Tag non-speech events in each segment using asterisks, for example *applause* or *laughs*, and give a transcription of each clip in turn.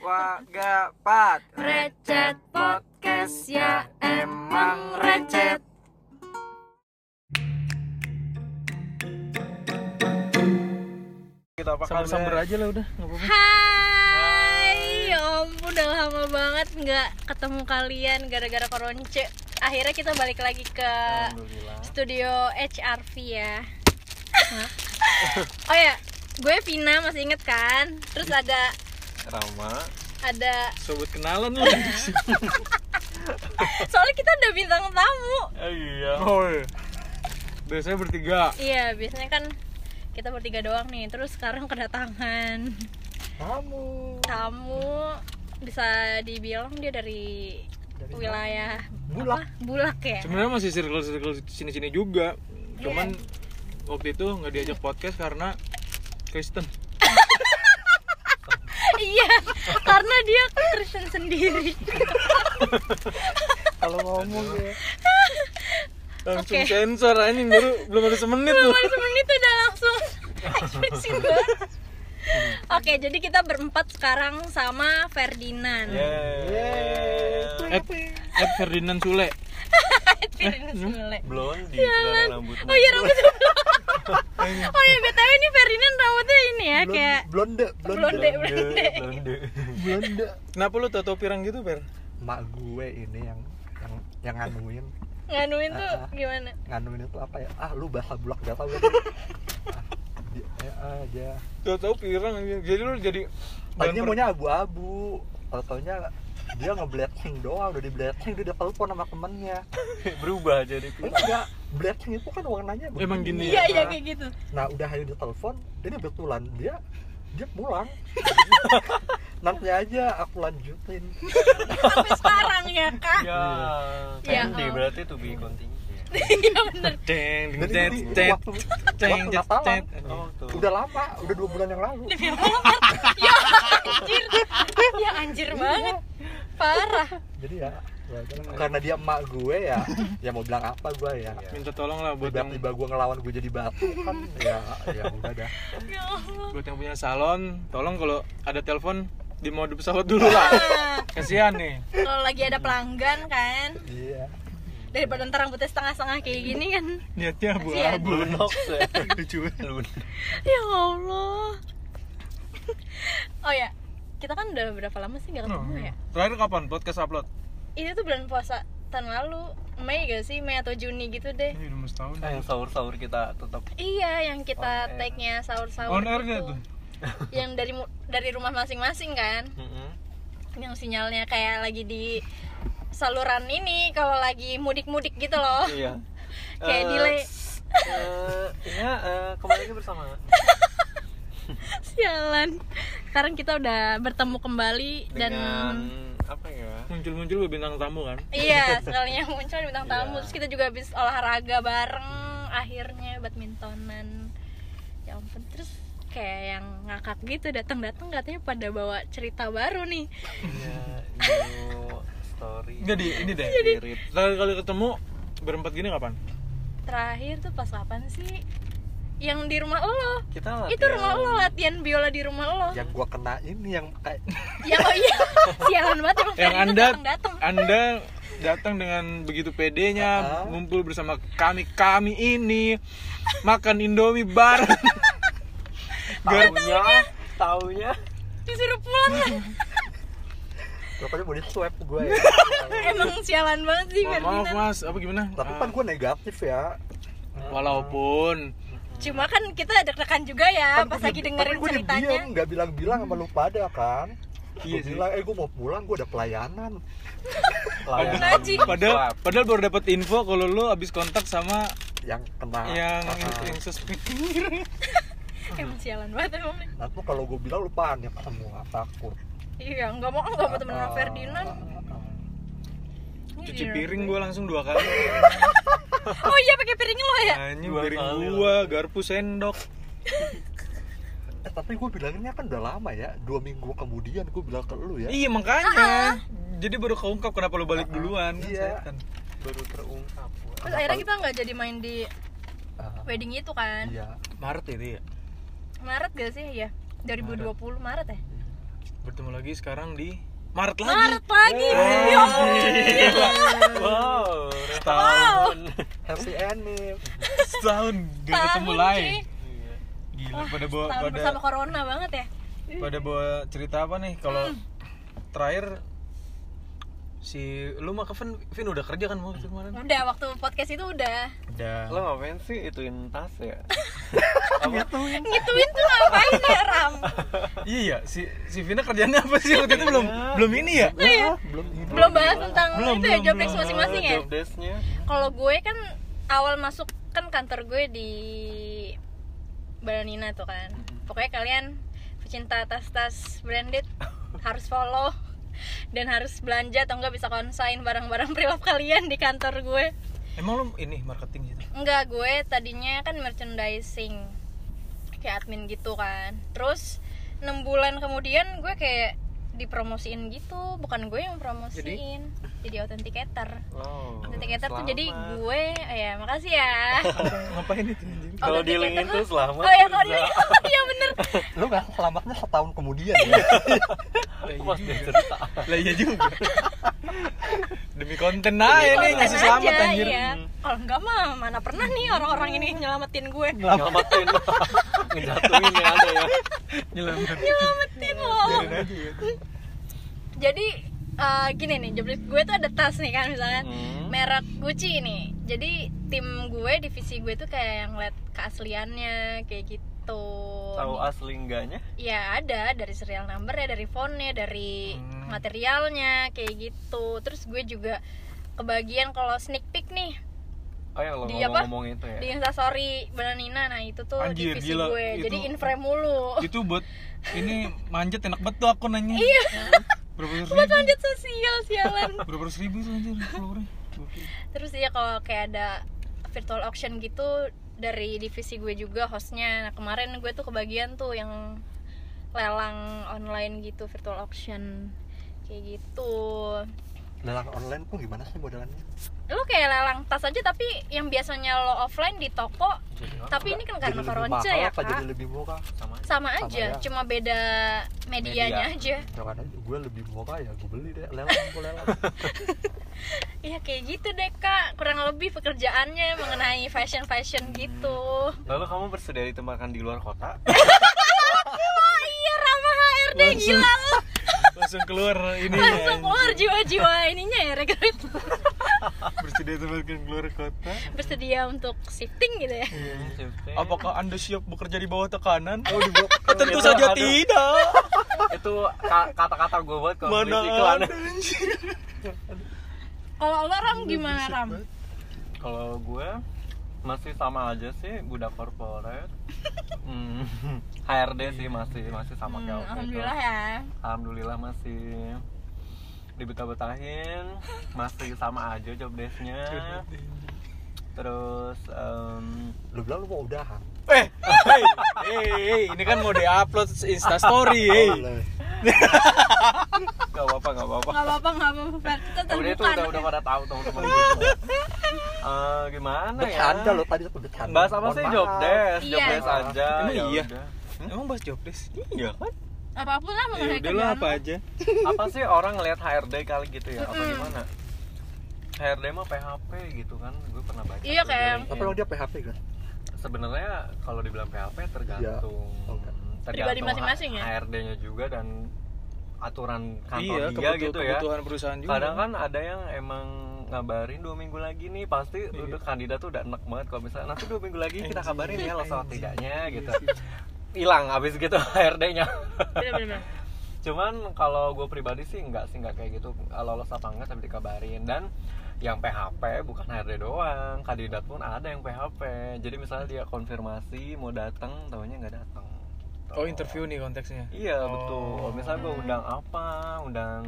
Wagapat Recet podcast ya emang recet Kita apa kabar? Samber-samber aja lah udah, nggak apa-apa. Hai Ya ampun udah lama banget nggak ketemu kalian gara-gara koronce Akhirnya kita balik lagi ke studio HRV ya *laughs* Oh ya, gue Vina masih inget kan? Terus ada Rama, ada sobat kenalan lu. *laughs* soalnya kita udah bintang tamu iya. Oh, iya. Biasanya bertiga. Iya biasanya kan kita bertiga doang nih Terus sekarang kedatangan Kamu tamu bisa dibilang dia dari, Dari wilayah Bulak. apa? Bulak ya. Sebenarnya masih circle-circle sini-sini juga. Iya. Cuman waktu itu nggak diajak podcast karena Kristen. Iya, karena dia Kristen sendiri. Kalau ngomong ya Langsung Oke. sensor ini baru belum ada semenit tuh. Baru semenit udah langsung ekspresi banget. Oke, jadi kita berempat sekarang sama Ferdinand. Yeay. Ed, Ed Ferdinand Sule. Ferdinand Sule. Blondie Jalan. rambutnya Oh iya rambutnya blond. *laughs* Oh iya BTW ini Ferdinand rambutnya ini ya kayak Blonde blonde blonde. blonde Blonde Kenapa lu tato pirang gitu, Per? Mak gue ini yang yang yang nganuin Nganuin tuh Ah, ah. gimana? nganuin itu apa ya ah lu bahasa bulak gak tau ya ah, dia, ya aja Tato pirang. Jadi lu jadi tadinya maunya abu-abu tau taunya dia nge-blading doang udah di blading dia udah telepon sama temennya *laughs* berubah jadi enggak blading itu kan warnanya begini. Emang gini Iya ya? iya kayak gitu. nah udah hari dia telepon ini betulan dia dia pulang *laughs* nanti aja aku lanjutin Sampai sekarang ya kak. ya Ya, candy oh. berarti to be continued Iya bener. Deng, deng, waktu cet, Natalan cet. oh tuh udah lama udah dua bulan yang lalu *laughs* ya anjir. Ya anjir banget. Parah. jadi ya, karena dia emak gue ya ya mau bilang apa gue ya Minta tolong lah buat yang tiba-tiba gue ngelawan gue jadi batu kan ya ya udah dah Ya buat yang punya salon, tolong kalau ada telepon di mode pesawat dulu lah. *laughs* Kasihan nih. Kalau lagi ada pelanggan kan iya daripada ntar rambutnya setengah-setengah kayak gini kan. Niatnya abu-abu. *laughs* ya Lucu Ya Allah. Oh ya, kita kan udah berapa lama sih nggak ketemu ya? Terakhir kapan podcast upload? Ini tuh bulan puasa tahun lalu, Mei gak sih? Mei atau Juni gitu deh. Ini udah setahun. Eh, yang sahur-sahur kita tetap Iya, yang kita On air. tag-nya sahur-sahur On air gitu. gak tuh? *laughs* *laughs* Yang dari dari rumah masing-masing kan. Yang sinyalnya kayak lagi di saluran ini kalau lagi mudik-mudik gitu loh iya *laughs* kayak Eh, delay ya eh, kembali lagi bersama sialan sekarang kita udah bertemu kembali dan dengan apa ya Muncul-muncul bintang tamu kan? iya *laughs* sekalinya muncul bintang tamu Iya. terus kita juga habis olahraga bareng akhirnya badmintonan ya ampun terus kayak yang ngakak gitu datang-datang katanya pada bawa cerita baru nih *laughs* ya new story Enggak di ini deh. Spirit. Terakhir kali ketemu berempat gini kapan? terakhir tuh pas kapan sih yang di rumah lo. Kita itu rumah lo latihan biola di rumah lo. Yang gue kena ini yang kayak *laughs* ya oh iya. Sialan banget emang Yang Anda datang-datang Anda datang dengan begitu pedenya Ah. ngumpul bersama kami kami ini makan Indomie bareng. *laughs* taunya taunya. disuruh pulang. Lah pokoknya mau di swab gue ya. *laughs* Emang sialan banget sih Mohon maaf mas, apa gimana? tapi kan gue negatif ya. Walaupun cuma kan kita deg-degan juga ya Kan pas lagi dengerin tapi gua ceritanya. diem, nggak bilang-bilang sama lu pada kan? Iya sih. bilang eh gue mau pulang gue ada pelayanan. *laughs* Layanan Ngaji. padahal padahal baru dapat info kalau lu habis kontak sama yang kena. yang Ah, yang suspek. *laughs* emang sialan banget emang nah tuh kalau gue bilang lu panik semua takut. Iya nggak mau nggak mau temenan sama Ferdinand. Cuci Iya. piring gua langsung dua kali. *laughs* oh iya pakai piring lo ya Anjing Dua piring kali gua, garpu sendok. *laughs* eh tapi gue bilangnya kan udah lama ya dua minggu kemudian gue bilang ke lu ya Iya makanya. Jadi baru keungkap kenapa lu balik Ah, duluan. iya. Kan. baru terungkap terus akhirnya kita nggak jadi main di Ah, wedding itu kan iya Maret itu ya. Maret gak sih ya 2020 Maret ya bertemu lagi sekarang di Maret lagi. Maret lagi Eh, ya. Wow, Setahun happy ending. Setahun gak ketemu lagi. Gila Wah, pada bawa setahun pada bersama corona banget ya. Pada bawa cerita apa nih? Kalau Hmm. terakhir si lu mah Kevin Vin udah kerja kan waktu kemarin? Udah waktu podcast itu udah. Udah. Lo ngapain sih ituin tas ya? *laughs* ngituin. Ngituin tuh ngapain ya Ram? Iya ya si si Vina kerjanya apa sih? Waktu itu belum belum ini ya? Ya, belum ini belum bahas tentang Belum, itu ya belum, job desk belum. masing-masing ya? Job desk-nya. kalau gue kan awal masuk kan kantor gue di Badanina tuh kan. Pokoknya kalian pecinta tas-tas branded harus follow dan harus belanja atau enggak bisa konsain barang-barang *laughs* preloved kalian di kantor gue. Emang lu ini marketing gitu? Enggak gue tadinya kan merchandising. Kayak admin gitu kan. Terus 6 bulan kemudian gue kayak dipromosiin gitu. Bukan gue yang promosiin jadi, authenticator Oh. authenticator tuh jadi gue ya makasih ya. *laughs* Ngapain itu Kalau di link itu selamat. oh ya kalau di bisa. *laughs* iya bener. Lu nggak selamatnya setahun kemudian ya? Aku pas dia cerita. lah iya juga. *laughs* Demi konten aja nih Konten ngasih selamat aja, anjir. iya. kalau enggak mah mana pernah nih orang-orang ini nyelamatin gue. Nyelamatin. *laughs* Ngejatuhin ya ada ya. nyelamat nyelamatin. Loh. Ya. Jadi eh, gini nih job desk gue tuh ada tas nih kan misalnya Hmm. merek Gucci nih jadi tim gue divisi gue tuh kayak yang liat keasliannya kayak gitu Tahu asli enggaknya? ya ada dari serial number ya dari fontnya dari Hmm. materialnya kayak gitu terus gue juga kebagian kalau sneak peek nih Oh yang lo Di apa? ngomong-ngomong itu ya. di instastory Bananina nah itu tuh Anjir, divisi gila. gue Itu- jadi inframe mulu itu buat ini manjat enak banget tuh aku nanya iya *laughs* buat ribu? Lanjut sosial sialan. *laughs* Berapa ratus ribu tuh anjir terus ya kalau kayak ada virtual auction gitu dari divisi gue juga hostnya. Nah kemarin gue tuh kebagian tuh yang lelang online gitu virtual auction. Kayak gitu lelang online pun gimana sih modelannya? Lo kayak lelang tas aja tapi yang biasanya lo offline di toko Jadi, tapi ini kan karena mahal ya apa? Jadi kak? lebih murah? Sama aja. sama Sama aja ya. cuma beda medianya Media. aja. Ya kan gue lebih murah ya gue beli deh lelang gue lelang. *laughs* Iya kayak gitu deh kak. Kurang lebih pekerjaannya mengenai fashion fashion gitu. Lalu kamu bersedia ditempatkan di luar kota? oh *laughs* iya ramah HRD Langsung. gila lo *laughs* langsung keluar ini langsung ya, keluar jiwa-jiwa ininya ya rekrut bersedia tempatkan keluar kota? Bersedia untuk shifting gitu ya. Shifting. apakah anda siap bekerja di bawah tekanan? Oh di bawah *laughs* tentu Itu saja ada- tidak. Itu ka- kata-kata gue buat kalau mana iklan. kalau lo ram gimana ram? Kalau gue masih sama aja sih budak corporate. *laughs* Hmm, HRD sih masih masih sama Hmm, kayak waktu itu. alhamdulillah ya. Alhamdulillah masih dibetah-betahin. Masih sama aja job desk-nya. Terus em, lu bilang lu mau udahan eh hey, hey, hey, ini kan mau diupload insta story hey. Nggak apa-apa nggak apa-apa. Nggak apa-apa nggak apa-apa kita udah itu udah udah pada tahu teman-teman. *laughs* Eh, gimana ya? Bercanda lo tadi tuh bercanda. Bahas apa sih? job desk job Iya. desk aja Emang ya iya? udah. emang bahas job desk? Iya kan? Apa pun lah ya mengenai kerjaan apa lo. aja. *laughs* apa sih orang ngelihat HRD kali gitu ya? Apa gimana? HRD mah PHP gitu kan gue pernah baca Iya, kayak- tapi lo dia PHP kan sebenarnya kalau dibilang PHP tergantung Iya. Oke. Pribadi masing-masing ya? HRD-nya juga dan aturan kantor iya dia kebutuhan, gitu ya kebutuhan perusahaan juga kadang kan ada yang emang ngabarin dua minggu lagi nih pasti Iya. udah kandidat tuh udah enak banget kalau misalnya nanti dua minggu lagi kita kabarin ya lolos atau Anjing. tidaknya gitu Iya hilang abis gitu *laughs* HRD-nya cuman kalau gue pribadi sih nggak sih nggak kayak gitu lolos apa enggak tapi dikabarin dan yang PHP bukan HRD doang. Kandidat pun ada yang PHP jadi misalnya dia konfirmasi mau datang tahunya nggak datang gitu. oh interview nih konteksnya? Iya Oh. betul. Misalnya gue undang apa? Undang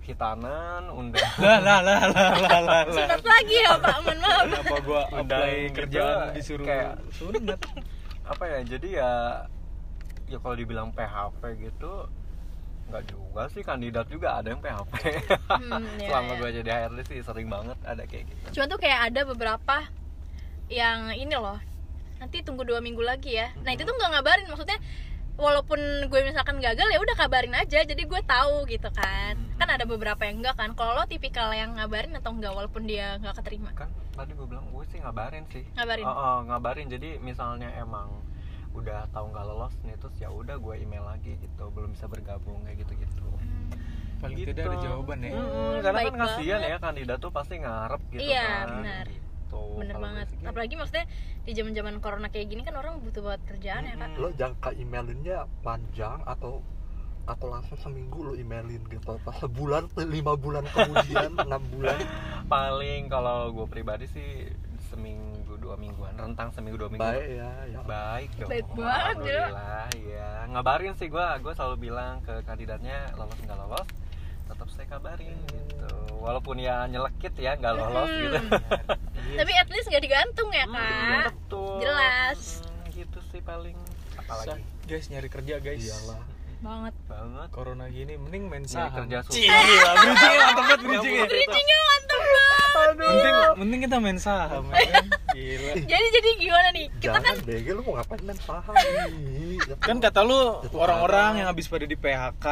hitanan undang *laughs* lah lah lah lah lah lah lah. Sunat lagi ya pak. Mohon maaf. Kenapa gua Udah apply gitu, kerjaan disuruh kayak- sunat? *laughs* apa ya jadi ya ya kalau dibilang PHP gitu nggak juga sih kandidat juga ada yang PHP Hmm, *laughs* iya, selama iya. gue jadi HRD sih sering banget ada kayak gitu. Cuma tuh kayak ada beberapa yang ini loh nanti tunggu dua minggu lagi ya. Nah itu tuh nggak ngabarin maksudnya walaupun gue misalkan gagal ya udah kabarin aja jadi gue tahu gitu kan. Hmm. kan ada beberapa yang enggak kan kalau lo tipikal yang ngabarin atau enggak walaupun dia nggak keterima? Kan tadi gue bilang gue sih ngabarin sih. Ngabarin? Oh, oh, ngabarin. Jadi misalnya emang udah tahu nggak lolos nih terus ya udah gue email lagi gitu belum bisa bergabung kayak gitu gitu paling Gitu. tidak ada jawaban ya. Hmm, karena baik kan kasihan ya kandidat tuh pasti ngarep gitu Iya, kan. benar. gitu. bener banget. sih apalagi maksudnya di zaman zaman corona kayak gini kan orang butuh buat kerjaan ya kan lo jangka emailinnya panjang atau atau langsung seminggu lo emailin gitu pas sebulan lima bulan kemudian *laughs* enam bulan? Paling kalau gue pribadi sih seminggu dua mingguan rentang seminggu dua minggu. Baik ya ya. Baik dong. Baik banget, ya. Alhamdulillah ya. Ngabarin sih gue gue selalu bilang ke kandidatnya lolos nggak lolos tetap saya kabarin gitu. Walaupun ya nyelekit ya nggak lolos Hmm. gitu. *laughs* Tapi at least nggak digantung ya Hmm, kan betul. Jelas. Hmm, gitu sih paling. Apalagi? Guys nyari kerja guys. Iyalah banget. Banget. Corona gini mending main saham. kerja susah. Cih, gila bridging mantap banget bridgingnya. bridgingnya mantap banget. Mending mending kita main saham ya kan? Gila. Jadi jadi gimana nih? Kita kan jangan BG lu mau ngapain main saham? Ya *laughs* kan kata lu orang-orang yang habis pada di PHK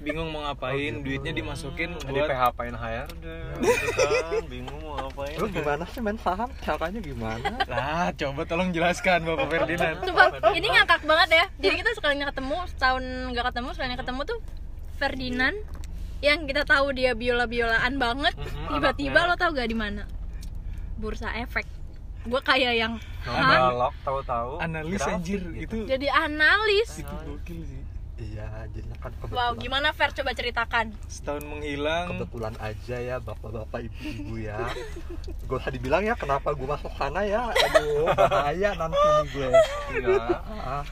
bingung mau ngapain Oh, gitu. duitnya dimasukin di buat PHP-in HRD gitu. kan bingung mau ngapain lu gimana sih main saham? Caranya gimana? Lah coba tolong jelaskan bapak Ferdinand. Sumpah, ini ngakak banget ya. Jadi kita sekalinya ketemu, setahun gak ketemu, sekalinya ketemu tuh Ferdinand Yang kita tahu dia biola-biolaan banget Mm-mm, Tiba-tiba lo tau gak di mana? Bursa efek Gue kayak yang? Ngebalok tahu-tahu analis grafik anjir gitu. itu Jadi analis itu gokil sih iya jadinya kan kebetulan Wow, gimana Fer? Coba ceritakan setahun menghilang kebetulan aja ya bapak-bapak ibu-ibu ya gue usah dibilang ya kenapa gue masuk sana ya aduh bahaya nanti nih gue Iya. Ah,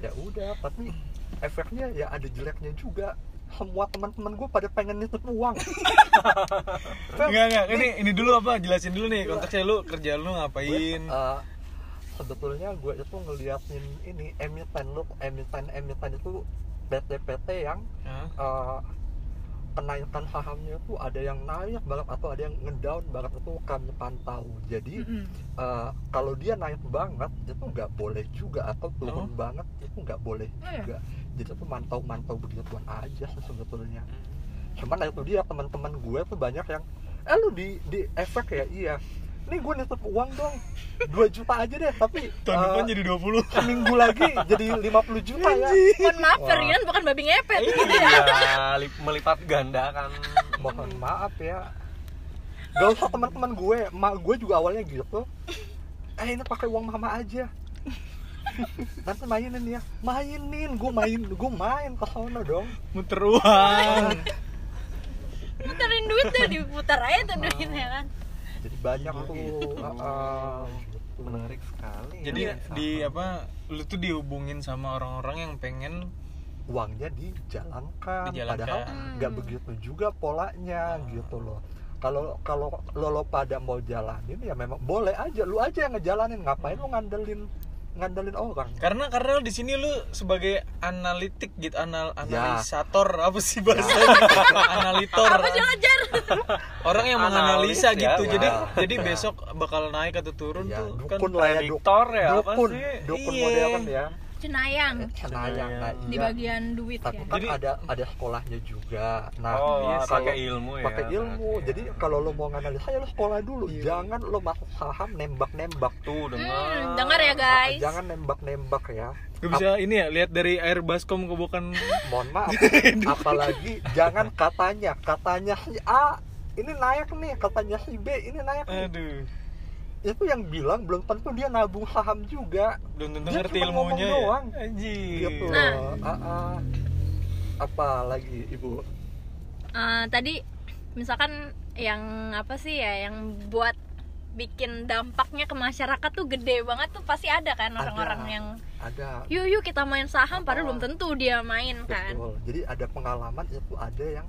ya udah tapi efeknya ya ada jeleknya juga. Semua teman-teman gue pada pengen nitip uang. *laughs* Enggak enggak. Ini ini dulu apa? Jelasin dulu nih konteksnya. Lu kerja lu ngapain? Eh, sebetulnya gue itu ngeliatin ini emiten lu. Emiten emiten itu PT-PT yang Hah? eh, kenaikan sahamnya itu ada yang naik banget atau ada yang ngedown banget itu kami pantau. Jadi Mm-mm. eh, kalau dia naik banget itu nggak boleh juga atau turun Oh. banget itu nggak boleh Oh, iya? juga jadi itu mantau-mantau begituan aja sih sebetulnya. Cuman itu dia teman-teman gue tuh banyak yang eh lu di di efek ya? Iya. Nih gue nitip uang dong. 2 juta aja deh tapi tahun eh, depan jadi 20 seminggu lagi jadi 50 juta ya. Mohon maaf Wah. Ferdinand bukan babi ngepet. Iya lip- melipat ganda kan. Mohon maaf ya. Gak usah teman-teman gue emak gue juga awalnya gitu. Eh ini pakai uang mama aja nanti mainin ya. Mainin gue main gue main ke sono dong. Muter uang *laughs* Muterin duit deh, diputar aja tuh duitnya kan. Jadi banyak tuh. Gitu. menarik sekali. Ya. jadi Saham. di apa lu tuh dihubungin sama orang-orang yang pengen uangnya dijalankan, Dijalankan. padahal nggak Hmm. begitu juga polanya gitu loh. Kalau kalau lo, lo pada mau jalanin ya memang boleh aja. Lu aja yang ngejalanin. Ngapain lu ngandelin ngandelin orang karena karena di sini lu sebagai analitik gitu anal Ya. analisator apa sih bahasanya *laughs* analitor Apa sih ngejar? orang yang Analis menganalisa ya, gitu ya. jadi Ya. jadi besok bakal naik atau turun ya, tuh kan dukun lah ya duk- prediktor ya apa dukun sih dukun Iya. modern ya Cenayang. Cenayang. Nah, di iya. bagian duit tapi ya. Kan Jadi- ada ada sekolahnya juga. Nah oh iya pakai ilmu ya. Pakai ilmu. Jadi kalau lo mau nganalisa ya lo sekolah dulu. Iya. jangan lo masuk saham nembak nembak tuh dengar. Hmm, dengar ya guys. Jangan nembak nembak ya. Gak bisa ini ya lihat dari air baskom kebukan *laughs* mohon maaf. Apalagi jangan katanya katanya si A ini naik nih katanya si B ini naik nih. aduh itu yang bilang belum tentu dia nabung saham juga. Belum tentu Dia ngerti cuma ilmunya doang. ya anjir gitu Nah. Ah, ah. apa lagi ibu? Eh, tadi misalkan yang apa sih ya yang buat bikin dampaknya ke masyarakat tuh gede banget tuh pasti ada kan orang-orang yang ada. Yuk yuk kita main saham padahal belum tentu dia main kan. Betul. Jadi ada pengalaman itu ada yang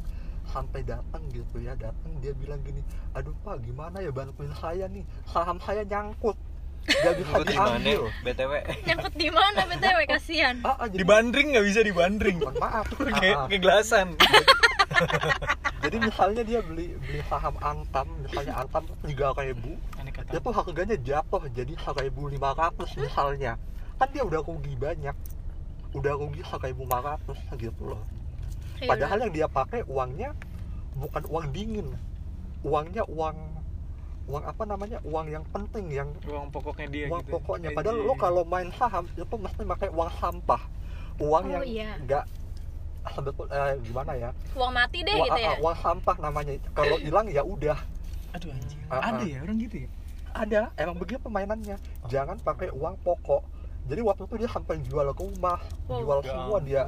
sampai datang gitu ya datang dia bilang gini aduh pak gimana ya bantuin saya nih? Saham saya nyangkut. Gak bisa Ikut di mana? Diambil. Btw nyangkut di mana btw kasihan. Ah, ah, jadi dibandring nggak bisa dibandring? Mohon maaf. Ah, *laughs* kayak ah. kayak gelasan *laughs* jadi misalnya dia beli beli saham antam misalnya antam tiga ribu dia tuh harganya jatuh jadi seribu lima ratus misalnya. Kan dia udah rugi banyak. Udah rugi seribu lima ratus gitu loh Kayak padahal yang dia pakai uangnya bukan uang dingin. Uangnya uang uang apa namanya? Uang yang penting yang uang pokoknya dia uang gitu. pokoknya. Padahal lo kalau main saham itu mesti pakai uang sampah. Uang Oh, yang iya. enggak sebetul eh, gimana ya? Uang mati deh uang, gitu ya? ah, uang sampah namanya. Kalau hilang ya udah. Aduh anjing. Ah, ada ya orang gitu ya? Ada. Emang begitu permainannya. Jangan pakai uang pokok. Jadi waktu itu dia sampai jual rumah. Wow. jual semua dia.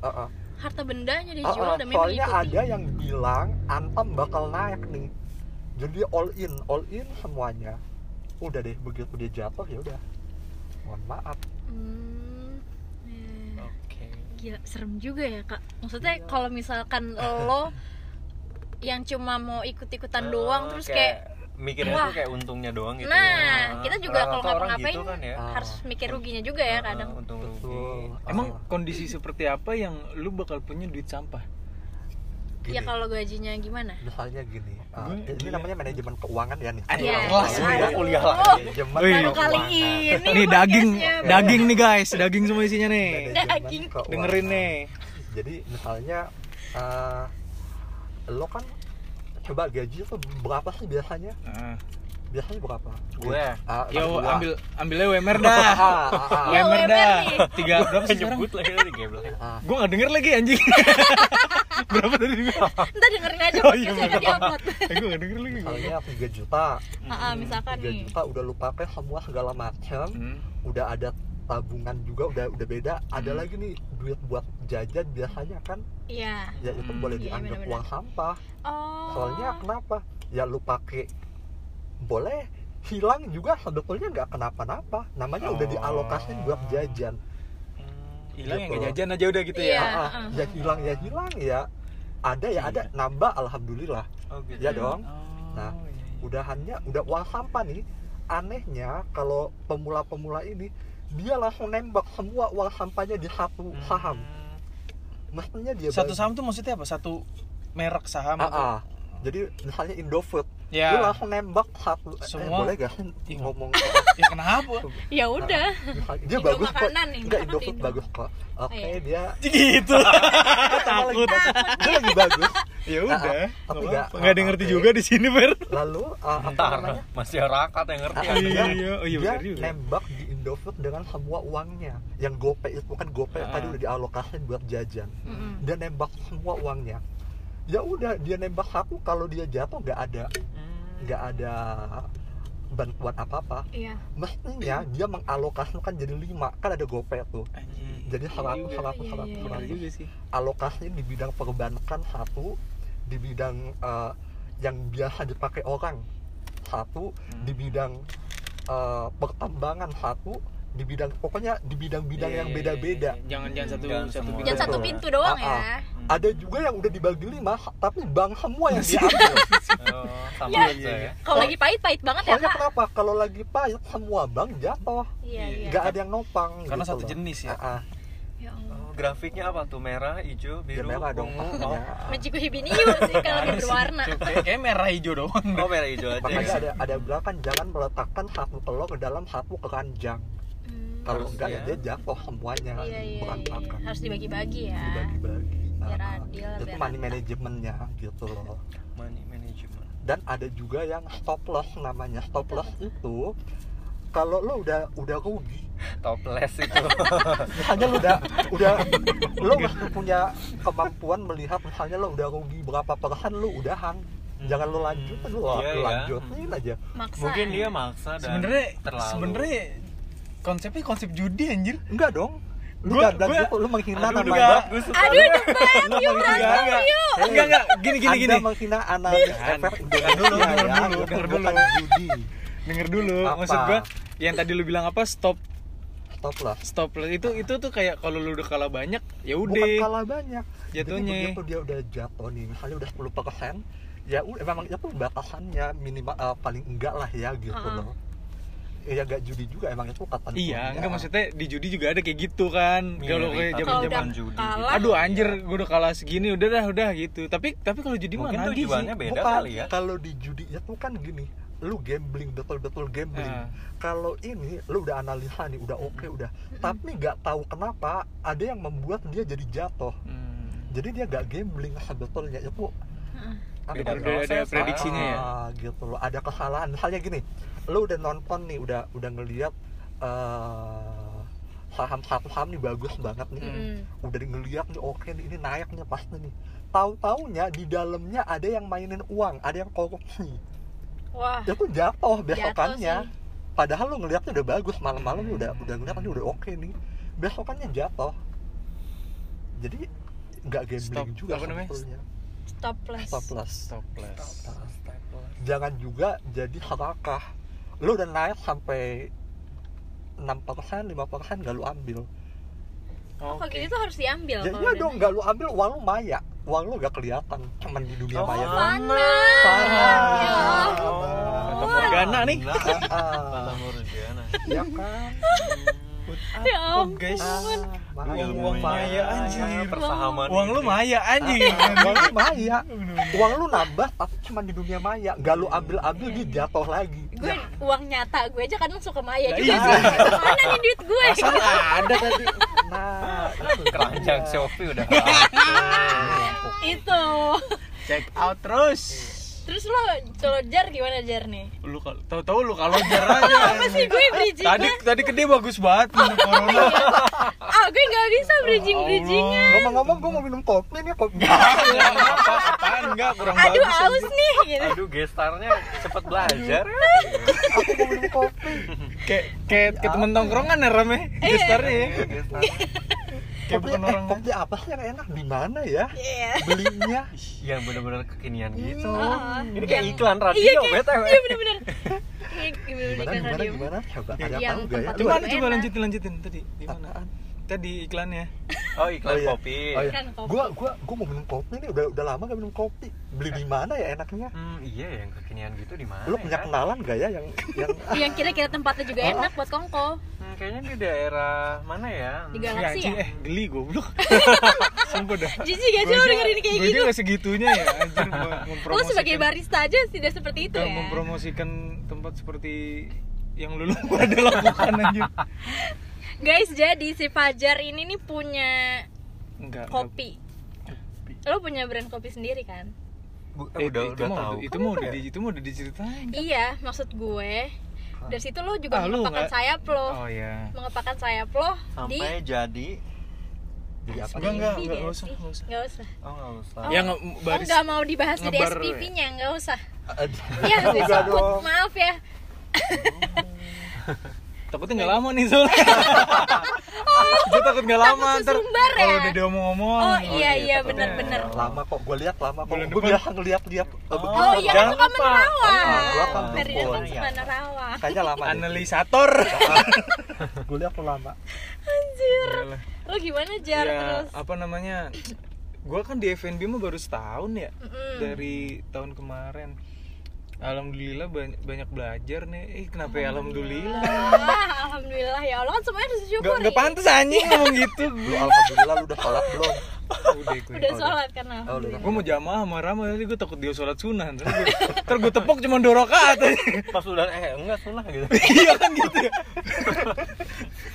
Ah, ah. Harta bendanya Ah, dijual ah, demi soalnya mengikuti ada yang bilang Antam bakal naik nih. Jadi all in all in semuanya. Udah deh begitu dia jatuh ya udah. Mohon maaf. Hmm, ya. oke. Gila serem juga ya kak. Maksudnya Iya. kalau misalkan *laughs* lo yang cuma mau ikut-ikutan doang Eh, terus kayak mikirnya Wah. tuh kayak untungnya doang gitu Nah, ya. kita juga kalau Rata-rata orang ngapa-ngapain gitu kan ya Ah. harus mikir ruginya juga ya Ah, kadang untung rugi betul emang Ah, kondisi seperti apa yang lu bakal punya duit sampah ya gini, kalau gajinya gimana misalnya gini ah, Gue- ini namanya manajemen keuangan ya nih Ada Iya. kelas Iya. gue ya. kuliah Oh. lagi manajemen baru kali keuangan. ini nih daging daging nih guys daging semua isinya nih Daging. dengerin nih jadi misalnya eh, lo kan coba gaji tuh berapa sih biasanya Ah. biasanya berapa Gue. Ah, yo gua. ambil ambilnya WMR Ah, *laughs* dah ah, ah. Ya, WMR WMR dah nih. tiga berapa sih sekarang nyebut lagi *laughs* Ah, gue nggak denger lagi anjing *laughs* berapa tadi gua ntar dengerin aja Oh, iya, podcastnya bener. di upload eh, gue nggak denger lagi misalnya 3 juta Ah, ah, misalkan 3 nih juta udah lu pakai semua segala macam Hmm. udah ada tabungan juga udah udah beda. Ada Hmm. lagi nih duit buat jajan biasanya kan? Iya. Ya itu Hmm, boleh iya, dianggap uang sampah. Oh. Soalnya kenapa? Ya lu pakai boleh hilang juga sebetulnya nggak kenapa-napa. Namanya udah Oh. dialokasi buat jajan. Hilang yang Gitu. nggak jajan aja udah gitu Iya. ya? Ah, ah, ah. ya hilang ya hilang ya. Ada ya ada. Nambah alhamdulillah. Oh gitu. Ya dong. Oh, Nah, iya, iya. udahannya udah uang sampah nih. Anehnya kalau pemula-pemula ini dia langsung nembak semua uang sampahnya di satu Hmm. saham. Mestinya dia satu saham tuh maksudnya apa? Satu merek saham Ah, ah. jadi misalnya Indofood. Ya. Dia langsung nembak satu eh, Semua- boleh gak sih Iya. ngomong? *laughs* Ya kenapa? Ya udah. Misalnya, dia Indo bagus kok. makanan nih, enggak Indofood Indo. bagus kok. Oke iya. dia gitu. *laughs* Takut. Dia lagi bagus. *laughs* Ya udah. Ah, ah. Tapi nggak nggak- ada ngerti juga di sini Fer. Lalu ah, apa namanya? Masyarakat yang ngerti. Ah, ya. dia, Iya, oh iya dia nembak Indofood dengan semua uangnya yang GoPay itu kan GoPay Ah. tadi udah dialokasiin buat jajan Mm-mm. dia nembak semua uangnya ya udah dia nembak satu kalau dia jatuh nggak ada Hmm. nggak ada bantuan apa apa iya mestinya dia mengalokasikan jadi lima kan ada GoPay tuh Anjing. jadi seratus juga. seratus seratus Benar seratus juga sih alokasinya di bidang perbankan satu di bidang eh, yang biasa dipakai orang satu di bidang eh, pertambangan satu di bidang pokoknya di bidang-bidang yang Iya, iya, beda-beda iya. jangan jangan satu Jangan satu jangan satu pintu doang Ah, ah. ya ada juga yang udah dibagi lima tapi bank semua yang diambil *laughs* Oh, sama Ya. aja ya. kalau lagi pahit pahit banget ya soalnya kenapa kalau lagi pahit semua bank jatuh iya iya nggak ada yang nopang Karena gitu satu loh. jenis ya? Ah, ah. Ya grafiknya apa tuh? Merah, hijau, Ya, biru, merah dong ungu. pastinya. Oh, Mejiku Hibiniu sih kalau Ada berwarna. Kayak- merah hijau doang oh merah hijau aja. makanya ada ada bilang kan jangan meletakkan satu telur ke dalam satu keranjang Hmm. kalau enggak ya ya. dia jatuh semuanya iya iya, iya berantakan harus dibagi-bagi ya dibagi-bagi Biar Ah, adil, itu money rata. manajemennya gitu loh Money management. dan ada juga yang stop loss namanya stop loss itu kalau lo udah udah rugi Topless itu. *laughs* misalnya lo udah udah lo mesti punya kemampuan melihat misalnya lo udah rugi berapa persen lo udahan jangan lo lanjutin lo Iya, lo iya. lanjutin aja maksa Mungkin ya. dia maksa dan sebenarnya terlalu. sebenarnya konsepnya konsep judi anjir enggak dong lu Gua- gak dan gua- lu menghina Aduh, enggak. bagus. aduh debat Lu yuk menghina- berantem yuk enggak enggak gini gini Anda gini menghina Kan. efek Kan Indonesia dulu, denger ya dulu, denger dulu. judi denger dulu Apa? maksud gua yang tadi lu bilang apa? Stop. Stop lah. Stop itu itu tuh kayak kalau lu udah kalah banyak ya bukan udah. kalah banyak. Jatuhnya. Jadi begitu dia udah jatuh nih misalnya udah 10 persen ya udah memang itu batasannya. Minimal eh, paling enggak lah ya gitu Uh-uh. loh. Ya gak judi juga emang itu ketentuannya iya enggak maksudnya di judi juga ada kayak gitu kan. Kalau kayak Mirip, zaman zaman judi. kalah aduh anjir gua udah kalah segini udah dah udah gitu. Tapi tapi kalau judi mah Mungkin sih. tujuannya beda Bukan, kali ya. kalau di judi itu kan gini lu gambling betul-betul gambling. Ah. kalau ini lu udah analisa nih udah oke udah. Tapi nggak tahu kenapa ada yang membuat dia jadi jatuh. Hmm. jadi dia nggak gambling sebetulnya. Itu ada Beda Udah ada proses, prediksinya ya. Ah, gitu loh. Ada kesalahan. Misalnya gini lu udah nonton nih udah udah ngeliat eh, saham satu saham nih bagus banget nih. Mm-mm. udah ngeliat nih oke nih ini naik nih pasti nih. Tahu taunya di dalamnya ada yang mainin uang ada yang korupsi wah. Itu jatuh jatuh besokannya. Sih. Padahal lu ngeliatnya udah bagus malam-malam lu udah udah ngeliat udah oke nih. Besokannya jatuh. Jadi nggak gambling Stop, juga apa namanya? sebetulnya. Stop loss stop loss Topless. jangan juga jadi serakah lu udah naik sampai 6% 5% gak lu ambil. Oh Oke. kok gitu tuh harus diambil ya iya dong naik. gak lu ambil uang lu maya. Uang lu gak kelihatan cuman di dunia Oh, maya. Oh, doang. panas Parah. ya Fata Morgana nih. Fata *laughs* Morgana. ya kan *laughs* ya ampun guys. Uang- maya. uang maya, anjir. Persahaman. *laughs* Uang lu maya anjing. uang lu maya uang lu nambah tapi cuma di dunia maya gak lu ambil ambil dia jatuh lagi gue uang nyata gue aja kadang suka maya juga iya. sih mana nih duit gue Asal ada tadi. nah keranjang. Shopee udah itu Check out terus. Terus lo kalau jar gimana jar nih? Lu kalau tahu-tahu lu kalau jar aja. *laughs* apa sih gue bridging Tadi tadi dia bagus banget minum corona. *laughs* ah gue nggak bisa bridging bridgingan ngomong-ngomong gue mau minum kopi nih kopi apa apaan enggak kurang aduh bagus. aus nih gitu. Aduh gestarnya cepet belajar. Aku mau minum kopi. Kayak kayak ke temen tongkrongan ya rame gestarnya ya. gestarnya Kayak kopi, bukan eh, orang kopi apa sih yang enak. Di mana ya? Iya. belinya. *laughs* Yang bener-bener kekinian gitu. Ah, ini kayak yang- iklan radio iya kayak btw. iya bener-bener. *laughs* Kayak gimana gimana gimana? Coba ada Yang tahu gak ya? Coba coba lanjutin lanjutin. Tadi di mana? Tadi iklannya. oh iklan Oh, iya. kopi Oh iya. Kopi. Gua gua gua mau minum kopi nih udah udah lama gak minum kopi. Beli di mana ya enaknya? hmm iya yang kekinian gitu di mana Lu punya ya? kenalan gak ya yang yang *laughs* yang kira-kira tempatnya juga Oh. enak buat kongko Hmm, kayaknya di daerah mana ya Di Galaxy anjing, ya? eh geli goblok. *laughs* Sumpah dah. jijik gak sih lo dengerin kayak gitu juga segitunya ya anjir *laughs* mempromosikan. sebagai barista aja tidak seperti itu Gak ya mempromosikan tempat seperti yang lu pada lakukan anjir. Guys jadi si Fajar ini nih punya Enggak. kopi lo punya brand kopi sendiri kan Bu- Eh, eh, udah itu udah mau tahu itu mau udah di, itu mau udah diceritain. iya maksud gue dari situ lo juga Ah, mengepakkan sayap lo Oh ya. mengepakkan sayap lo di sampai jadi jadi apa? Enggak, enggak, enggak nggak usah, enggak usah. Nggak usah oh nggak usah Oh. Ya nggak oh baris. nggak mau dibahas di SPV-nya usah. Iya nggak Enggak disebut dong. maaf ya Takutnya nggak lama nih soalnya. *laughs* Gue takut nggak lama Takut ntar sesumbar ya? kalau udah diomong-omong. oh iya iya takutnya- benar-benar Lama kok gue lihat lama kok. Gue biasa ngeliat-liat Oh, oh iya kan suka menerawang Oh, gua kan telepon. Kayaknya lama. Analisator. Gue lihat lama. anjir Iya lo gimana jar ya, terus apa namanya? Gua kan di FNB mah baru setahun ya. Dari tahun kemarin. Alhamdulillah banyak, banyak belajar nih. Eh kenapa ya alhamdulillah? Ah, alhamdulillah ya Allah kan semuanya harus Gak, gak pantas anjing ngomong gitu. *laughs* Lu alhamdulillah lu udah sholat belum? Udah gue. udah Oh, sholat kan udah. alhamdulillah Gue mau jamaah sama Rama tadi gue takut dia sholat sunnah. Ntar gue, ntar gue tepok cuma dua rakaat pas udah eh enggak sunnah gitu *laughs* iya kan gitu ya.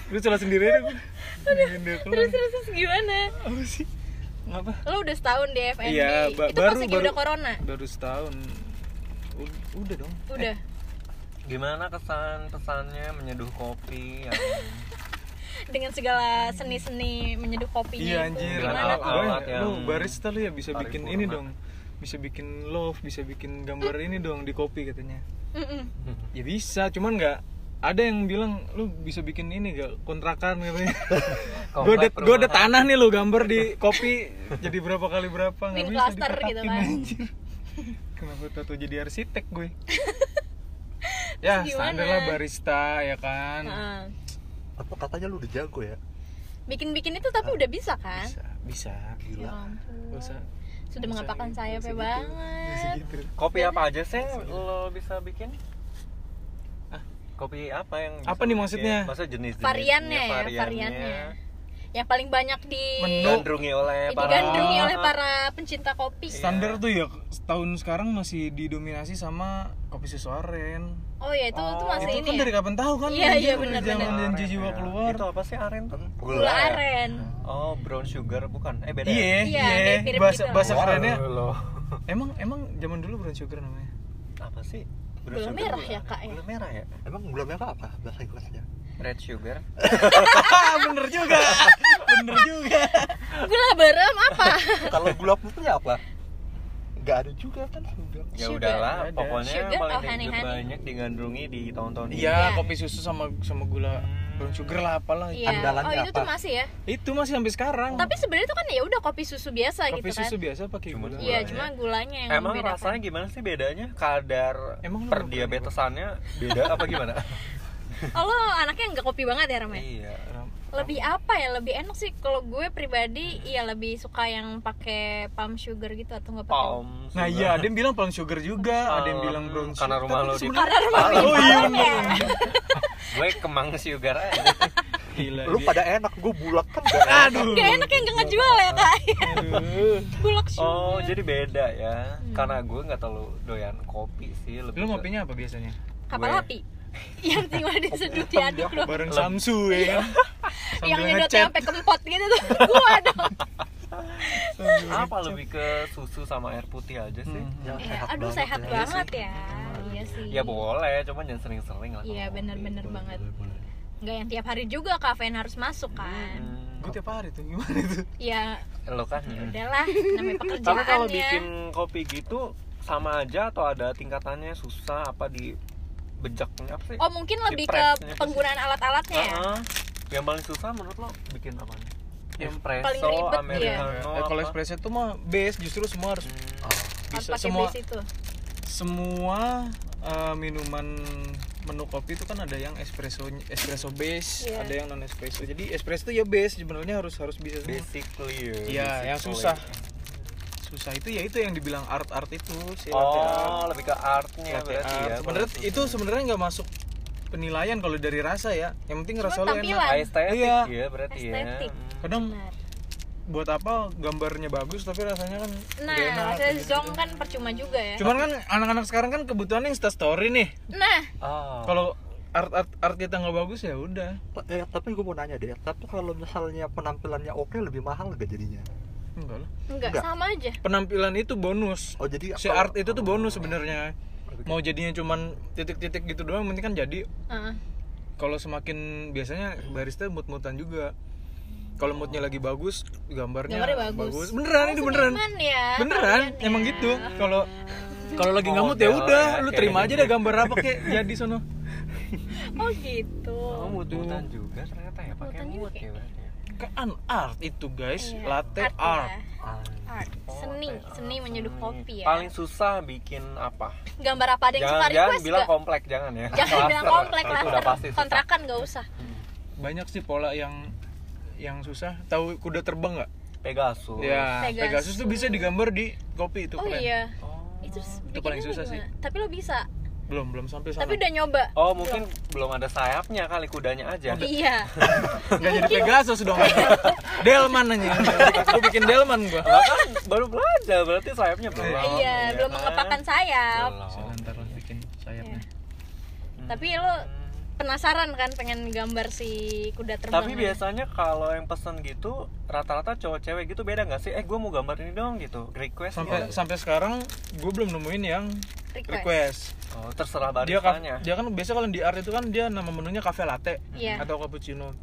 Lu sholat sendiri aja gue. terus terus terus gimana Apa sih? Ngapa? lo udah setahun di FNB Iya, ba- itu baru- pas lagi baru- udah corona Baru setahun. Udah dong. udah gimana kesan pesannya menyeduh kopi yang *laughs* dengan segala seni-seni menyeduh kopinya Iya anjir. Gimana tuh alat-alat Gue- yang Lu barista lu ya bisa bikin ini dong. Bisa bikin love, bisa bikin gambar ini dong di kopi katanya. Mm-mm. Ya bisa, cuman nggak ada yang bilang lu bisa bikin ini gak kontrakan katanya. *laughs* gue udah Komplek gue udah perumahan. tanah nih lu gambar di kopi jadi berapa kali berapa nggak bisa klaster gitu kan. anjir. *laughs* Kenapa tato jadi arsitek gue? *laughs* ya standar gimana? lah barista ya kan. Heeh. Apa katanya lu udah jago ya? bikin-bikin itu tapi udah bisa kan Bisa, bisa. ya Gila. ampun Gak usah. sudah nggak usah gitu. Banget gitu. kopi apa aja sih yang lo bisa bikin Hah? kopi apa yang bisa Apa nih maksudnya? bikin? Maksudnya jenis Variannya ya, variannya. Yang paling banyak di. Digandrungi oleh para digandrungi oleh para pencinta kopi. standar tuh ya tahun sekarang masih didominasi sama kopi susu aren Oh ya itu itu masih itu ini kan ya. dari kapan tahu kan Iya, iya, benar, zaman benar. janji jiwa ya. keluar Itu apa sih aren tuh? Gula aren. Oh, brown sugar bukan? Eh beda. ya? iya Iya, iya bahasa gitu bahasa Oh, kerennya emang emang zaman dulu brown sugar namanya Apa sih? Brown Gula sugar merah gula- ya, Kak, ya? Gula merah ya? Emang gula merah apa bahasa Inggrisnya? Red sugar. *laughs* bener juga bener juga Gula berem apa? Kalau gula putihnya apa? Gak ada juga kan sudah. Ya Sugar. udahlah, Ada. pokoknya Sugar yang paling atau honey-honey? banyak digandrungi di tahun-tahun ini. iya Iya. kopi susu sama sama gula brown sugar lah apalah Iya. Andalannya Oh itu tuh masih ya. itu masih sampai sekarang Tapi sebenarnya itu kan ya udah kopi susu biasa kopi gitu kan. susu biasa pakai gula Iya, gulanya. cuma gulanya yang Emang membedakan. rasanya gimana sih bedanya? Kadar Emang lu per diabetesannya beda apa gimana? *laughs* Oh lo anaknya nggak kopi banget ya Ram ya? iya. Lebih apa ya? Lebih enak sih kalau gue pribadi iya lebih suka yang pakai palm sugar gitu atau nggak pakai. Palm. nah sugar. iya ada yang bilang palm sugar juga ada yang bilang brown sugar karena rumah lo di Karena rumah Palm. oh iya Palm ya. *laughs* Gue kemang sugar aja. gila Lu dia. pada enak, gue bulat kan gak enak. aduh Gak enak yang gak ngejual ya kak. *laughs* Bulak sugar Oh, jadi beda ya. Hmm. Karena gue nggak terlalu doyan kopi sih, lebih lu ngopinya apa biasanya Kapal api Yang tinggal disedut diaduk loh. Bareng Samsu ya kan? *laughs* Yang nyedotnya sampai kempot gitu tuh. Gua dong apa lebih ke susu sama air putih aja sih? Hmm. Yang Ya, sehat Aduh banget sehat ya. banget ya. Iya sih. Ya boleh, cuman jangan sering-sering lah. Iya kalau bener-bener banget. Nggak yang tiap hari juga kafein harus masuk kan. Hmm. gue tiap hari tuh gimana itu? Ya Lo kan. udahlah namanya *laughs* Tapi pekerjaan kalau ya bikin kopi gitu sama aja atau ada tingkatannya susah apa di bejaknya apa sih? Oh mungkin Di lebih ke sih? penggunaan alat-alatnya ya Heeh. Yang paling susah menurut lo bikin apa nih? Yang Espresso, paling ribet, americano, Eh, kalau espresso tuh mah base justru semua harus Hmm. Oh. Harus bisa pakai semua base itu semua eh, minuman menu kopi itu kan ada yang espresso espresso base, Iya. ada yang non espresso. Jadi espresso itu ya base sebenarnya harus harus bisa semua. Basically ya. Iya, yang basically. susah. Susah itu ya itu yang dibilang art art itu si latte art. Oh, lebih ke artnya berarti art. ya. Sebenarnya kalau itu sebenarnya nggak masuk penilaian kalau dari rasa ya. Yang penting Cuma rasa lu tampilan. enak. Estetik Iya. ya berarti Estetik. ya. Kadang Benar. buat apa gambarnya bagus tapi rasanya kan Nah, enak. rasanya zong kan percuma juga ya. Cuman kan anak-anak sekarang kan kebutuhannya Insta story nih. Nah, Oh. Kalau art art art kita nggak bagus ya udah. Eh, tapi gue mau nanya deh, tapi kalau misalnya penampilannya oke lebih mahal gak jadinya? Enggak lah. enggak, Enggak. sama aja. Penampilan itu bonus. Oh jadi Si art itu tuh bonus sebenarnya. Mau jadinya cuman titik-titik gitu doang, penting kan jadi. Heeh. Kalau semakin biasanya barista mut-mutan juga. Kalau moodnya lagi bagus, gambarnya, Gambarnya bagus. Beneran ini Oh, beneran. seniman ya. Beneran, kalian emang ya. gitu. Kalau *laughs* kalau lagi nggak mood ya udah, ya, lu kayak terima aja deh gambar apa kek jadi sono. Oh gitu. Oh, mut-mutan juga ternyata ya pakai Mutan mut ya Kan art itu guys, Iya. latte Art art. ya. Ah, Art. Oh, Seni, seni art. menyeduh kopi ya. Paling susah bikin apa? Gambar apa ada yang jangan suka jangan request bilang komplek jangan ya. Jangan bilang komplek lah. Kontrakan gak usah. Banyak sih pola yang yang susah. Tahu kuda terbang nggak? Pegasus. Ya, Pegasus. Pegasus tuh bisa digambar di kopi itu Oh keren. iya. Oh. Itu, Itu paling susah gimana? sih. Tapi lo bisa. Belum, belum sampai sana. Tapi udah nyoba. Oh, mungkin belum ada sayapnya kali kudanya aja. *laughs* Iya. *laughs* Nggak jadi Pegasus dong. *laughs* Delman aja. Gue bikin Delman gua. Lah kan baru belajar berarti sayapnya belum. iya, belum kan? mengepakkan sayap. Belum. Saya ntar lah bikin sayapnya. Hmm. Tapi lo penasaran kan pengen gambar si kuda terbang. Tapi biasanya kalau yang pesen gitu rata-rata cowok cewek gitu beda nggak sih? Eh gue mau gambar ini dong gitu. Request Sampai gitu. sampai sekarang gue belum nemuin yang request. request. Oh, terserah Dia ka- baristanya. dia kan biasa kalau di art itu kan dia nama menunya cafe latte Iya. atau cappuccino.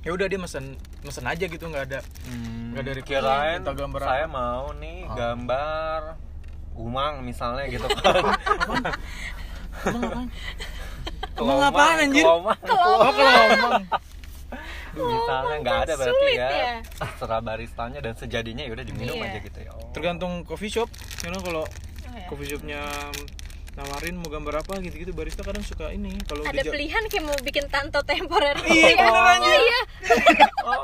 Ya udah dia mesen mesen aja gitu nggak ada Hmm, Nggak dari kirain minta gambar saya apa. mau nih Oh. gambar umang misalnya gitu *laughs* kan. *laughs* Emang *laughs* apaan, anjir? Kelomang. *laughs* Oh kalau ngomong misalnya nggak ada berarti ya. ya. Terserah baristanya dan sejadinya ya udah diminum Iya. aja gitu ya. Oh. tergantung coffee shop. You know, kalau Oh, ya. coffee shopnya nawarin mau gambar apa gitu-gitu barista kadang suka ini kalau Ada pilihan kayak mau bikin tanto temporer *laughs* gitu Iya, ya. Oh, aja. iya. Oh,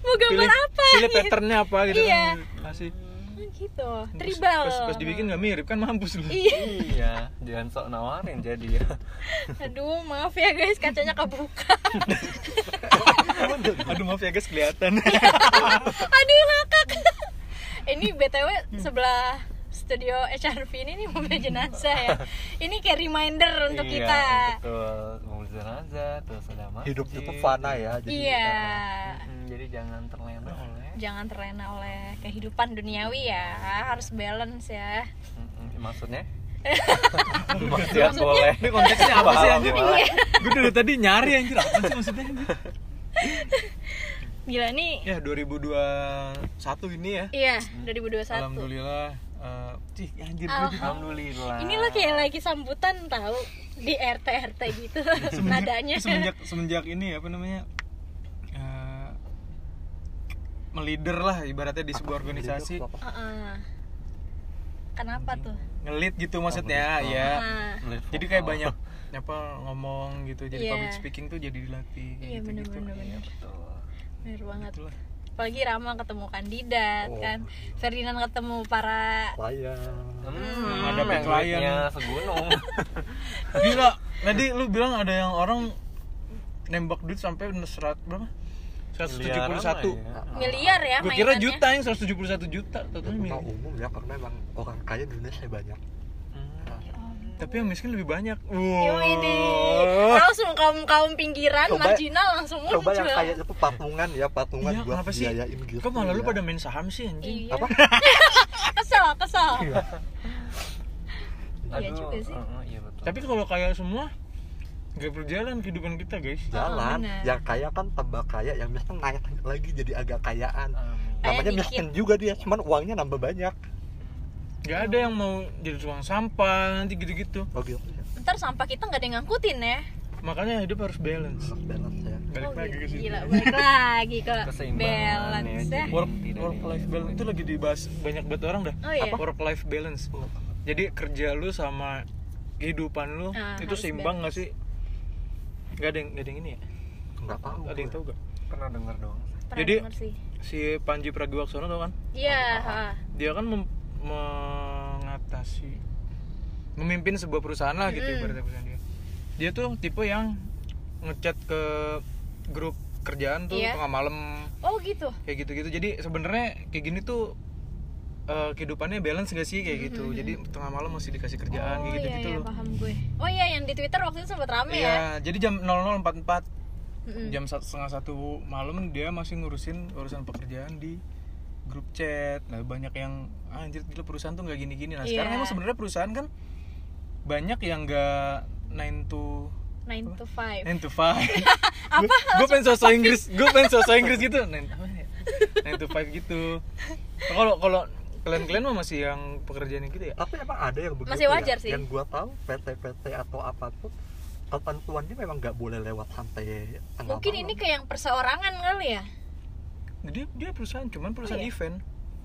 Mau gambar pilih, apa? pilih gitu. patternnya apa gitu Iya. kan kasih Oh, gitu. Tribal. pas, pas dibikin nggak mirip kan mampus lu Iya. iya, jangan sok nawarin jadi ya. Aduh, maaf ya guys, kacanya kebuka. *laughs* aduh maaf ya guys kelihatan *laughs* aduh ngakak ini btw sebelah studio HRV ini nih mobil jenazah ya. *laughs* Ini kayak reminder untuk Iya, kita. betul. Mobil jenazah terus ada masjid. Hidup itu fana ya jadi iya. Mm, jadi jangan terlena oleh jangan terlena oleh kehidupan duniawi ya. Harus balance ya. *laughs* Maksudnya? Maksudnya boleh. Ini konteksnya apa sih anjir paham. gue dari tadi nyari anjir. Apa sih maksudnya? Gila nih. Ya 2021 ini ya. Iya 2021 alhamdulillah eh cih anjir gue Alhamdulillah. alhamdulillah ini lo kayak lagi sambutan tahu di RT RT gitu *laughs* nadanya semenjak semenjak ini apa namanya eh, melider lah ibaratnya di sebuah organisasi apa? Heeh. kenapa tuh ngelit gitu maksudnya betul. ya Melihat jadi kayak banyak apa ngomong gitu jadi Iya. public speaking tuh jadi dilatih kayak iya gitu bener gitu bener bener betul bener banget Itulah. Apalagi Rama ketemu kandidat Oh. kan Ferdinand ketemu para Klien. Hmm, Ada yang klien. duitnya segunung *laughs* gila tadi lu bilang ada yang orang nembak duit sampai serat berapa 171 Miliaran lah ya. miliar ya gue kira juta yang 171 juta totalnya tahu miliar. umum ya karena emang orang kaya di Indonesia banyak Hmm. Tapi yang miskin lebih banyak Yo wow. ini langsung kaum kaum pinggiran Coba- marginal langsung muncul. coba yang kaya itu patungan ya patungan Iya, buat kenapa sih? biayain gitu Kok malah lu ya. pada main saham sih anjing? Iya. apa *laughs* Kesel, kesel. Iya Aduh, juga sih. uh-uh, iya betul. Tapi kalau kaya semua gak berjalan kehidupan kita guys. jalan benar. yang kaya kan tambah kaya yang miskin naik lagi jadi agak kayaan Amin. Kayak namanya miskin juga dia cuman uangnya nambah banyak Gak ada yang mau jadi tukang sampah nanti gitu-gitu. oh gitu Ntar sampah kita nggak ada yang ngangkutin ya. Makanya hidup harus balance. harus balance ya Balik Oh, lagi ke. Gila, balik lagi ke balance ya, ya. Work work life balance itu lagi dibahas banyak banget orang dah. Oh iya. Work life balance. Jadi kerja lu sama kehidupan lu Ah, itu seimbang gak balance. sih? Gak ada yang gak ada yang ini ya? nggak tahu Ada yang tahu gak? pernah dengar doang. Pernah Jadi- denger sih. Si Panji Pragiwaksono tau kan? Iya, ha. dia kan mem- mengatasi memimpin sebuah perusahaan lah gitu Mm. ibaratnya perusahaan dia dia tuh tipe yang ngechat ke grup kerjaan tuh Iya. tengah malam Oh gitu. kayak gitu-gitu jadi sebenarnya kayak gini tuh eh, kehidupannya balance gak sih kayak gitu Mm-mm. jadi tengah malam masih dikasih kerjaan oh kayak iya, gitu-gitu iya, loh paham gue. Oh iya, yang di Twitter waktu itu sempat rame ya. Iya, jadi jam 00.44 Mm-mm. jam satu setengah satu malam dia masih ngurusin urusan pekerjaan di grup chat. Nah banyak yang ah, anjir gila perusahaan tuh nggak gini-gini. Nah sekarang Iya. emang sebenarnya perusahaan kan banyak yang nggak 9 to 9 to 5. 9 to 5 *laughs* Apa? *laughs* gue pengen sosok Inggris gue pengen sosok Inggris gitu *laughs* 9 apa ya? 9 to 5 gitu Nah, kalau kalau kalian-kalian mah masih yang pekerjaan yang gitu ya tapi emang ada yang begitu Masih wajar ya. sih. yang gua tahu PT-PT atau apa pun ketentuannya memang nggak boleh lewat sampai Mungkin malam. ini kayak yang perseorangan kali ya. Nah, dia dia perusahaan cuman perusahaan Oh, iya. event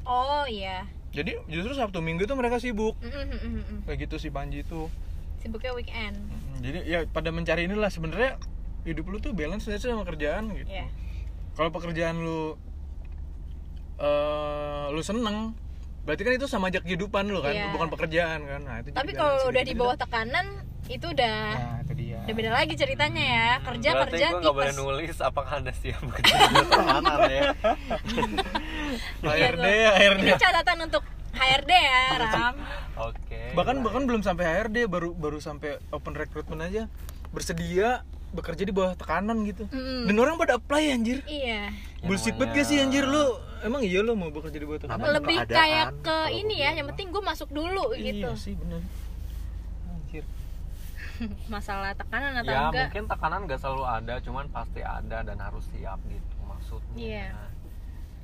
Oh iya. jadi justru Sabtu Minggu tuh mereka sibuk Mm, mm, mm, mm, mm. kayak gitu si Panji tuh Sibuknya weekend. Jadi ya pada mencari inilah sebenarnya hidup lu tuh balance aja sama kerjaan gitu Iya. kalau pekerjaan lu eh lu seneng berarti kan itu sama aja kehidupan lu kan Iya. bukan pekerjaan kan. Nah itu Tapi kalau udah di bawah tekanan itu udah nah itu dia. udah beda lagi ceritanya ya. Kerja Berarti kerja gue nggak boleh nulis apakah anda siap bekerja tekanan ya? HRD *laughs* Iya, HRD Ini catatan untuk HRD ya, Ram. oke. Bahkan bahkan belum sampai HRD baru baru sampai open recruitment aja. Bersedia bekerja di bawah tekanan gitu Mm. dan orang pada apply anjir Iya. Ya, bullshit banget gak sih anjir lu emang iya lu mau bekerja di bawah tekanan Namanya Lebih keadaan, kayak ke ini ya, yang penting gue masuk dulu gitu. iya sih bener anjir *laughs* Masalah tekanan atau ya enggak? mungkin tekanan nggak selalu ada cuman pasti ada dan harus siap gitu maksudnya Iya.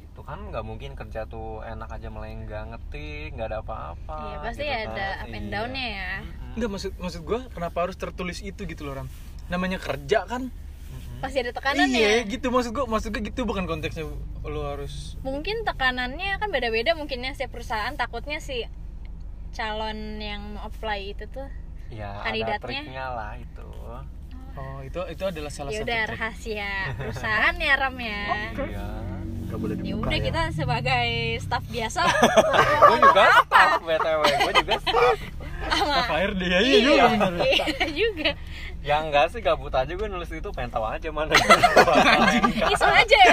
itu kan nggak mungkin kerja tuh enak aja melenggang ngetik nggak ada apa-apa Iya, pasti gitu ada kan. up and Iya. down-nya ya. Mm-mm. Enggak maksud maksud gua kenapa harus tertulis itu gitu loh Ram namanya kerja kan. Pasti ada tekanannya. iya gitu. Maksud gua maksud gua gitu bukan konteksnya lu harus Mungkin tekanannya kan beda-beda mungkinnya setiap perusahaan takutnya si calon yang mau apply itu tuh ya ada Kandidatnya. triknya lah itu. Oh. Itu itu adalah salah ya satu udah trik. rahasia perusahaan ya Ram ya. iya. Nggak boleh Ya dibuka udah ya, kita sebagai staff biasa. *laughs* Gue juga staff btw gue juga staff. Sama. Staff HRD ya iya juga iya juga ya enggak sih gabut aja. Gue nulis itu pengen tahu aja mana *laughs* iseng aja ya?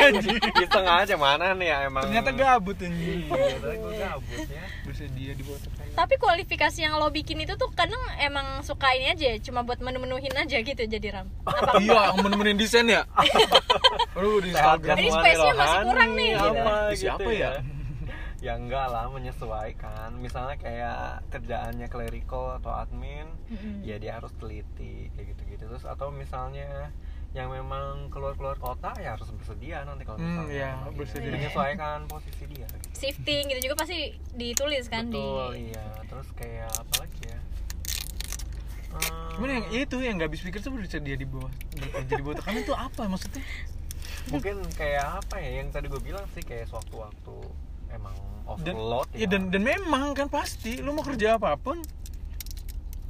Iseng aja. Mana nih ya emang? Ternyata gabut anjing. Iya, ternyata gue gabut ya. Bersedia di bawah tekanan tapi kualifikasi yang lo bikin itu tuh kadang emang suka ini aja cuma buat menu-menuhin aja gitu jadi ram. Apa? *laughs* Iya menemenin desain ya? *laughs* Aduh di Instagram. Ini jasmani space-nya masih kurang nih, gitu. apa gitu apa ya? Ya enggak lah menyesuaikan misalnya kayak kerjaannya clerical atau admin Mm-mm. ya dia harus teliti kayak gitu-gitu terus atau misalnya yang memang keluar-keluar kota ya harus bersedia nanti kalau Hmm, misalnya ya, gitu. bersedia. menyesuaikan posisi dia gitu. shifting gitu juga pasti ditulis kan betul di iya terus kayak apa lagi ya Eh, Cuman yang itu yang gak habis pikir tuh bersedia di bawah bekerja di bawah tekanan itu apa maksudnya? mungkin kayak apa ya yang tadi gue bilang sih kayak sewaktu-waktu emang Dan, overload ya, dan dan memang kan pasti lu mau kerja apa pun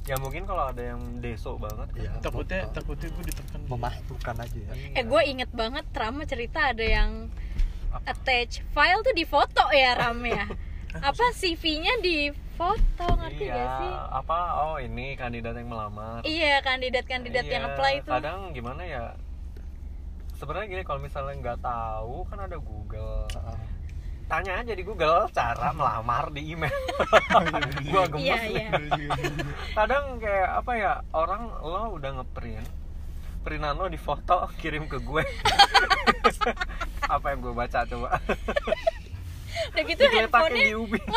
ya mungkin kalau ada yang deso banget kan. Iya. takutnya Betul. takutnya gue ditekan. memasukkan aja ya Iya. eh gue inget banget Rama cerita ada yang Apa? attach file tuh di foto ya Ram ya *laughs* apa CV-nya di foto ngerti iya, gak sih apa oh ini kandidat yang melamar iya kandidat-kandidat yang Iya, apply tuh kadang gimana ya sebenarnya gini kalau misalnya nggak tahu kan ada Google Heeh. Tanya aja di Google cara melamar di email. *laughs* Gua gemes nih. iya. Kadang kayak apa ya orang lo udah ngeprint printan lo di foto kirim ke gue. *laughs* Apa yang gue baca coba? Udah gitu handphonenya di ubi. ya?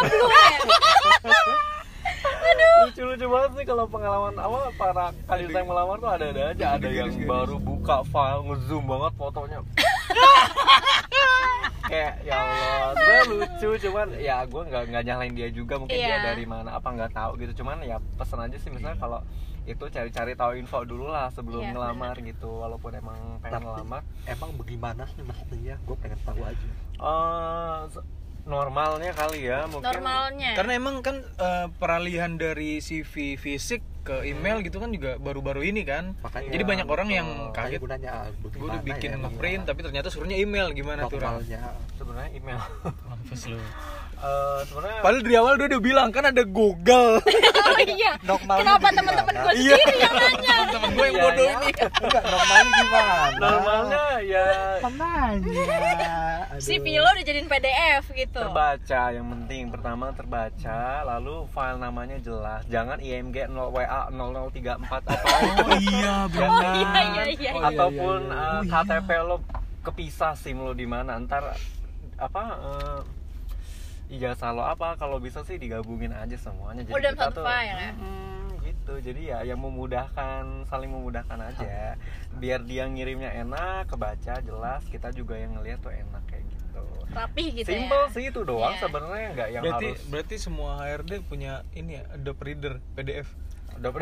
*laughs* Lucu-lucu banget sih kalau pengalaman awal para kandidat yang melamar tuh ada-ada aja. Ada yang baru buka file ngezoom banget fotonya kayak ya Allah sebenarnya lucu cuman ya gue nggak nggak nyalain dia juga mungkin dia Iya. dari mana apa nggak tahu gitu. Cuman ya pesan aja sih misalnya kalau itu cari-cari tahu info dulu lah sebelum Iya, ngelamar gitu walaupun emang pengen Tapi- ngelamar. emang bagaimana sih maksudnya? Gue pengen tahu aja. Se- normalnya kali ya mungkin. Normalnya. Karena emang kan eh, peralihan dari CV fisik ke email gitu kan juga baru-baru ini kan. Makanya- Jadi banyak orang yang kaget. Gunanya ah, Gue udah bikin ya, ngeprint tapi ternyata suruhnya email. Gimana tuh sebenarnya email. Mampus lu. Eh, sebenarnya Padahal dari awal dia udah bilang kan ada Google. *laughs* oh iya *laughs* Normalnya kenapa teman-teman gue Iya. sendiri yang nanya Temen gue yang Iya, bodoh ya. ini. enggak normalnya gimana normalnya ya Makanya. Aduh. CV lo udah jadiin PDF gitu terbaca yang penting pertama terbaca lalu file namanya jelas jangan IMG 0 WA 0034 apa Oh iya, oh benar. iya iya iya, iya. Oh, iya, ataupun iya, iya. eh, Oh, iya. KTP lo kepisah SIM lo di mana ntar apa eh, ijazah lo apa kalau bisa sih digabungin aja semuanya Oh, dalam satu file ya? Mm, gitu jadi ya yang memudahkan saling memudahkan aja *laughs* biar dia ngirimnya enak kebaca jelas kita juga yang ngeliat tuh enak kayak gitu rapi gitu Simple ya sih itu doang Iya. sebenarnya nggak yang berarti harus berarti semua HRD punya ini ya, Adobe Reader PDF. Udah Adobe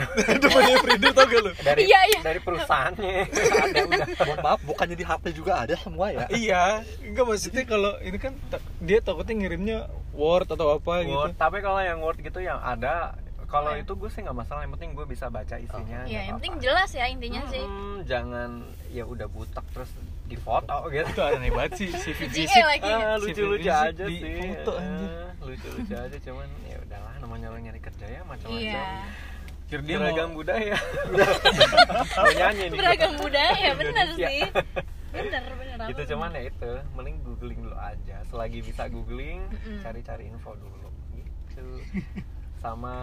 PDF Reader tau gak lu? dari Iya, iya. dari perusahaannya *laughs* ada udah mohon maaf bukannya di HP juga ada semua ya iya, enggak maksudnya kalau ini kan dia takutnya ngirimnya Word atau apa gitu. Word. tapi kalau yang Word gitu yang ada kalau Iya. itu gue sih nggak masalah yang penting gue bisa baca isinya Iya, nggak yang penting apa-apa. jelas ya intinya sih. Mm, jangan ya udah butak terus di foto gitu Itu aneh banget sih GE *laughs* fisik. lagi. Ah, CV lucu-lucu fisik aja di sih foto, anjir. Ah, lucu-lucu aja cuman ya udahlah namanya orang nyari kerja ya macam-macam Iya. Kira dia beragam mau budaya *laughs* mau nyanyi nih Beragam budaya, bener Indonesia. sih. Bener, bener. gitu apa cuman ya itu mending googling dulu aja selagi bisa googling cari-cari info dulu gitu sama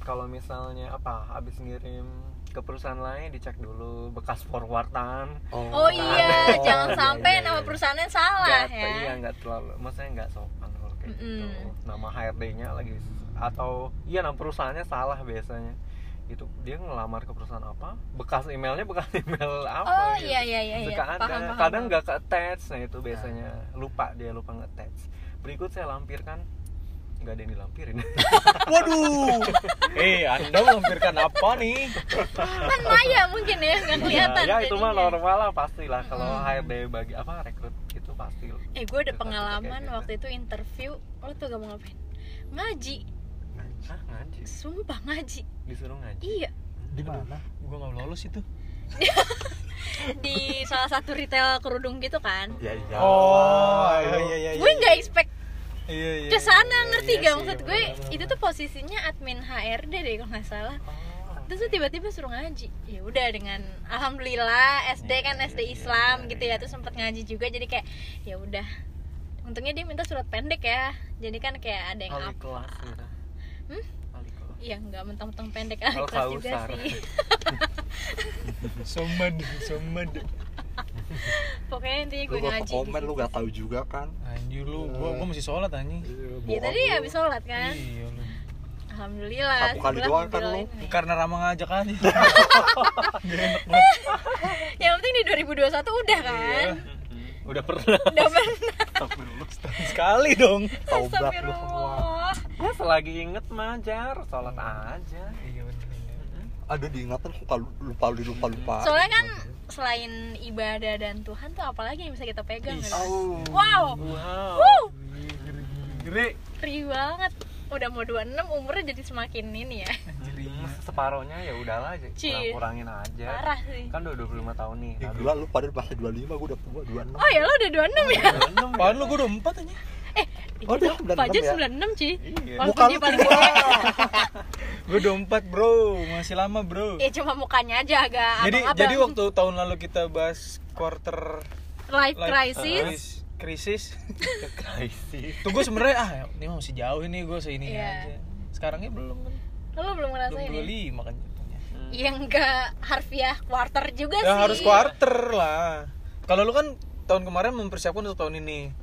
kalau misalnya apa habis ngirim ke perusahaan lain dicek dulu bekas forwardan Oh iya, Oh, jangan iya, sampai iya, nama iya. perusahaannya salah Nggak- ya. iya nggak terlalu maksudnya nggak sopan kalau kayak gitu Mm-mm. nama HRD-nya lagi atau iya nama perusahaannya salah biasanya itu dia ngelamar ke perusahaan apa bekas emailnya bekas *laughs* email apa Oh gitu. iya iya iya iya. suka ada Paham, paham, kadang nggak ke attach nah itu biasanya lupa dia lupa nge attach berikut saya lampirkan nggak ada yang dilampirin *laughs* Waduh. Eh, Anda melampirkan apa nih? Kan Maya mungkin ya, nggak kelihatan. ya, ya itu mah normal lah pastilah kalau Hmm. HRD bagi apa rekrut itu pasti Eh gue ada pengalaman gitu. waktu itu interview Lo tuh gak mau ngapain? Ngaji Hah, ngaji? Sumpah ngaji. Disuruh ngaji? Iya. Di mana Gua nggak lolos itu. *laughs* Di salah satu retail kerudung gitu kan? Ya iya. Oh, iya iya iya. Gue gak expect iya iya ke sana ngerti iya gak maksud gue? bener-bener. itu tuh posisinya admin HRD deh kalau nggak salah. Terus tuh tiba-tiba suruh ngaji. Ya udah dengan alhamdulillah SD kan SD Islam gitu ya terus sempet ngaji juga. Jadi kayak ya udah. Untungnya dia minta surat pendek ya. Jadi kan kayak ada yang apa kelas. Hmm? Iya nggak mentang-mentang pendek Al Kausar. sih. *laughs* Somad somad pokoknya intinya lu gue gak ngaji komen di lu situ. gak tahu juga kan? Anjir lu gua gua masih sholat anjing. Iya tadi habis sholat kan? Iya lu. Alhamdulillah Satu kali doang kan lu. karena Rama ngajak aja. *laughs* Gak enak *laughs* banget yang penting di 2021 udah kan? Iya. Udah pernah. udah pernah Astagfirullah. sekali dong. Taubat lu. Semua Ya selagi inget majar, sholat aja. iya bener ada diingatan kok kalau lupa lupa lupa soalnya kan selain ibadah dan Tuhan tuh apalagi yang bisa kita pegang gitu kan? Oh. wow. Wow. Wuh, gede ngeri banget udah mau 26 umurnya jadi semakin ini ya Hmm, Separohnya ya udahlah aja, Ci. kurang-kurangin aja. parah sih Kan udah 25 tahun nih. Ya, gila lu pada masih 25 gue udah tua 26 oh ya lo udah 26 ya Apaan lu gua udah empat aja eh Oh, dia itu 96 Fajar ya? 96 Ci Iya. Walaupun Muka dia lu paling tua. gede Gua udah empat bro masih lama bro Ya cuma mukanya aja agak jadi abang-abang. jadi waktu tahun lalu kita bahas quarter life life crisis kris- krisis *laughs* Krisis. tuh gue sebenarnya ah ini masih jauh ini gue seini Iya. aja sekarangnya belum kan lo belum belum ngerasain dua ya? lima kan jatuhnya yang enggak harfiah quarter juga ya sih harus quarter lah kalau lu kan tahun kemarin mempersiapkan untuk tahun ini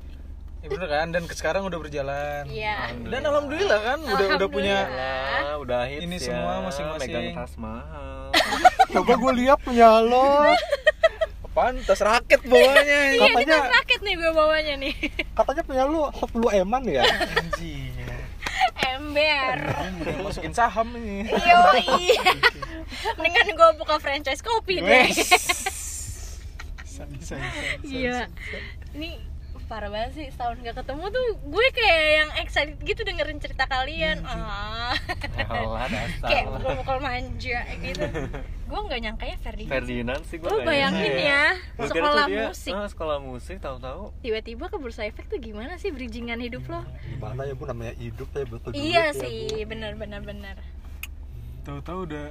ya bener kan dan ke sekarang udah berjalan Iya dan alhamdulillah kan udah udah punya Alhamdulillah. Lah, udah hits Ini ya. semua masing-masing. Megang tas *laughs* mahal. coba gue lihat punya lo *laughs* apaan tas raket bawahnya Iya ini Katanya- tas raket nih gue bawanya nih. Katanya punya lu 10 eman ya? Anjing. Ember. Udah masukin saham ini. Yo iya Mendingan gue buka franchise kopi deh. Iya. Ini parah banget sih setahun gak ketemu tuh gue kayak yang excited gitu dengerin cerita kalian. Ah. Yalah dasar. kayak mukul manja gitu. *laughs* Gue nggak nyangka ya Ferdinand. Ferdinand sih gue lu bayangin ya. tuh sekolah dia, musik. ah, sekolah musik tahu-tahu. Tiba-tiba ke bursa efek tuh gimana sih bridgingan hidup lo? Gimana ya bu? Namanya hidup ya betul iya duit ya, sih Bu. benar tahu-tahu udah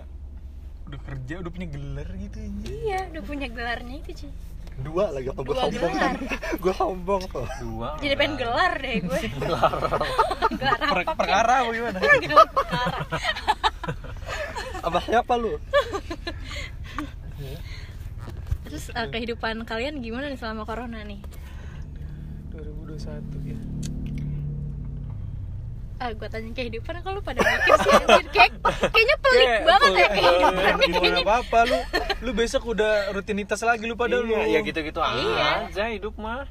udah kerja udah punya gelar gitu anjing. iya udah punya gelarnya itu sih dua lagi atau gue sombong. *laughs* gue sombong tuh dua. Jadi pengen gelar deh gue. *laughs* Gelar. Gelar apa Per- perkara apa gimana? Gelar perkara. Sama siapa lu? Terus eh, kehidupan kalian gimana nih selama corona nih? 2021 ya ah gue tanya kehidupan kalau pada mikir sih anjir? Kayak kayaknya pelik Kayak- banget ya Kayak- kehidupan kayak bukan kayaknya. apa-apa lu lu besok udah rutinitas lagi lu pada lu. Iya, ya gitu-gitu Iya. aja hidup mah.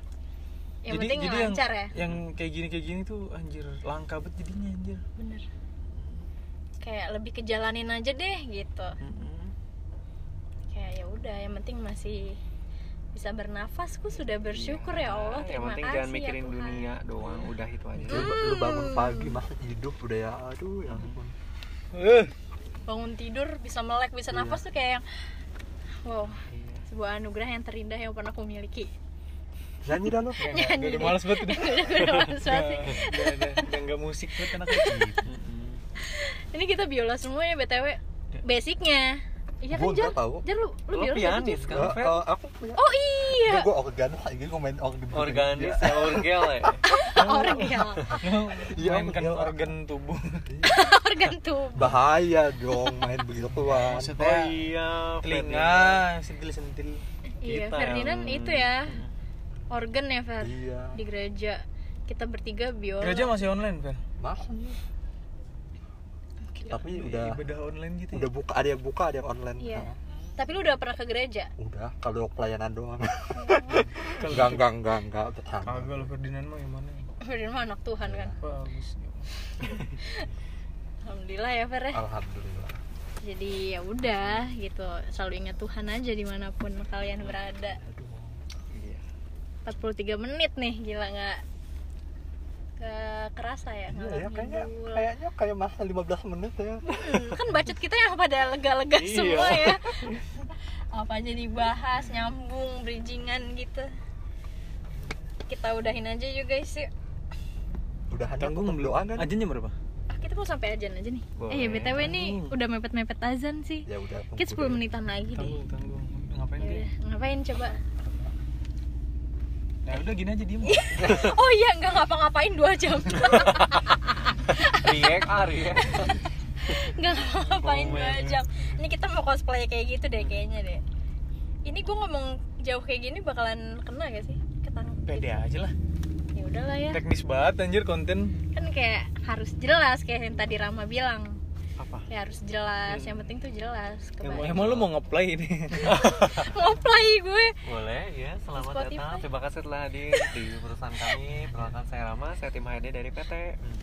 Yang penting lancar ya. yang kayak gini kayak gini tuh anjir langka banget jadinya anjir. Bener. Kayak lebih kejalanin aja deh gitu. Kayak ya udah yang penting masih bisa bernafas ku sudah bersyukur ya Allah. yang terima penting kasih jangan mikirin ya Tuhan. dunia doang udah itu aja. Lu, lu bangun pagi masih hidup udah ya. Aduh ya ampun. Eh. Bangun tidur bisa melek bisa Iya. nafas tuh kayak yang wow Iya. sebuah anugerah yang terindah yang pernah aku miliki. Nyanyi dah lu. *laughs* Nyanyi. *laughs* Udah, males banget udah. Udah males banget sih. udah nggak musik banget Mm-mm. ini kita biola semua ya btw basicnya iya kan Jar tahu. Jar lu lu biola pianis sih, kan, Fer? eh, aku punya oh iya. Gue organ lagi gue main organ. Organis ya, orgel ya. *laughs* orgel. Lu Iya, mainkan iya. organ tubuh. *laughs* Organ tubuh. Bahaya dong main begituan Maksudnya- Oh iya, telinga sentil sentil iya Kita Ferdinand yang- itu ya organ ya Fer. Iya. Di gereja. Kita bertiga biola gereja masih online kan masuk tapi udah ibadah online gitu udah ya buka ada yang buka ada yang online. Iya. Nah, tapi lu udah pernah ke gereja? Udah kalau pelayanan doang. *laughs* Enggak enggak enggak enggak bercanda kagak lu Ferdinand mah gimana Ferdinand mah anak Tuhan kan? Bagus *laughs* alhamdulillah ya Fer ya? Alhamdulillah. Jadi ya udah gitu. Selalu ingat Tuhan aja di mana pun kalian berada. Aduh. Iya. 43 menit nih gila nggak ke kerasa ya iya ya kayaknya ngidul. kayaknya kayak masa 15 menit ya. Hmm, kan budget kita yang pada lega-lega Iya. semua ya. *laughs* Apa aja dibahas nyambung bridgingan gitu. Kita udahin aja yuk guys yuk. Udahan tanggung doa kan ajannya berapa? Ah, kita mau sampai ajan aja nih. Boleh. eh ya btw nih Tanggung. udah mepet-mepet azan sih. Ya udah kita 10 deh. menitan lagi deh. Tanggung tanggung ngapain ya ngapain coba ya udah gini aja diem. *laughs* Oh iya nggak ngapa-ngapain dua jam. *laughs* Riek ah Riek nggak ngapa-ngapain dua jam. Ini kita mau cosplay kayak gitu deh kayaknya deh. Ini gue ngomong jauh kayak gini bakalan kena gak sih? Ketangkep pede gitu. aja lah. Ya udahlah ya. Teknis banget anjir konten. Kan kayak harus jelas kayak yang tadi Rama bilang apa? Ya harus jelas. Yang penting tuh jelas emang, kebayang. emang lu mau ngeplay ini. *laughs* Ngoplay gue. Boleh ya. Selamat Spotify. datang. Terima kasih telah hadir di perusahaan kami. Perkenalkan saya Rama. Saya tim HRD dari PT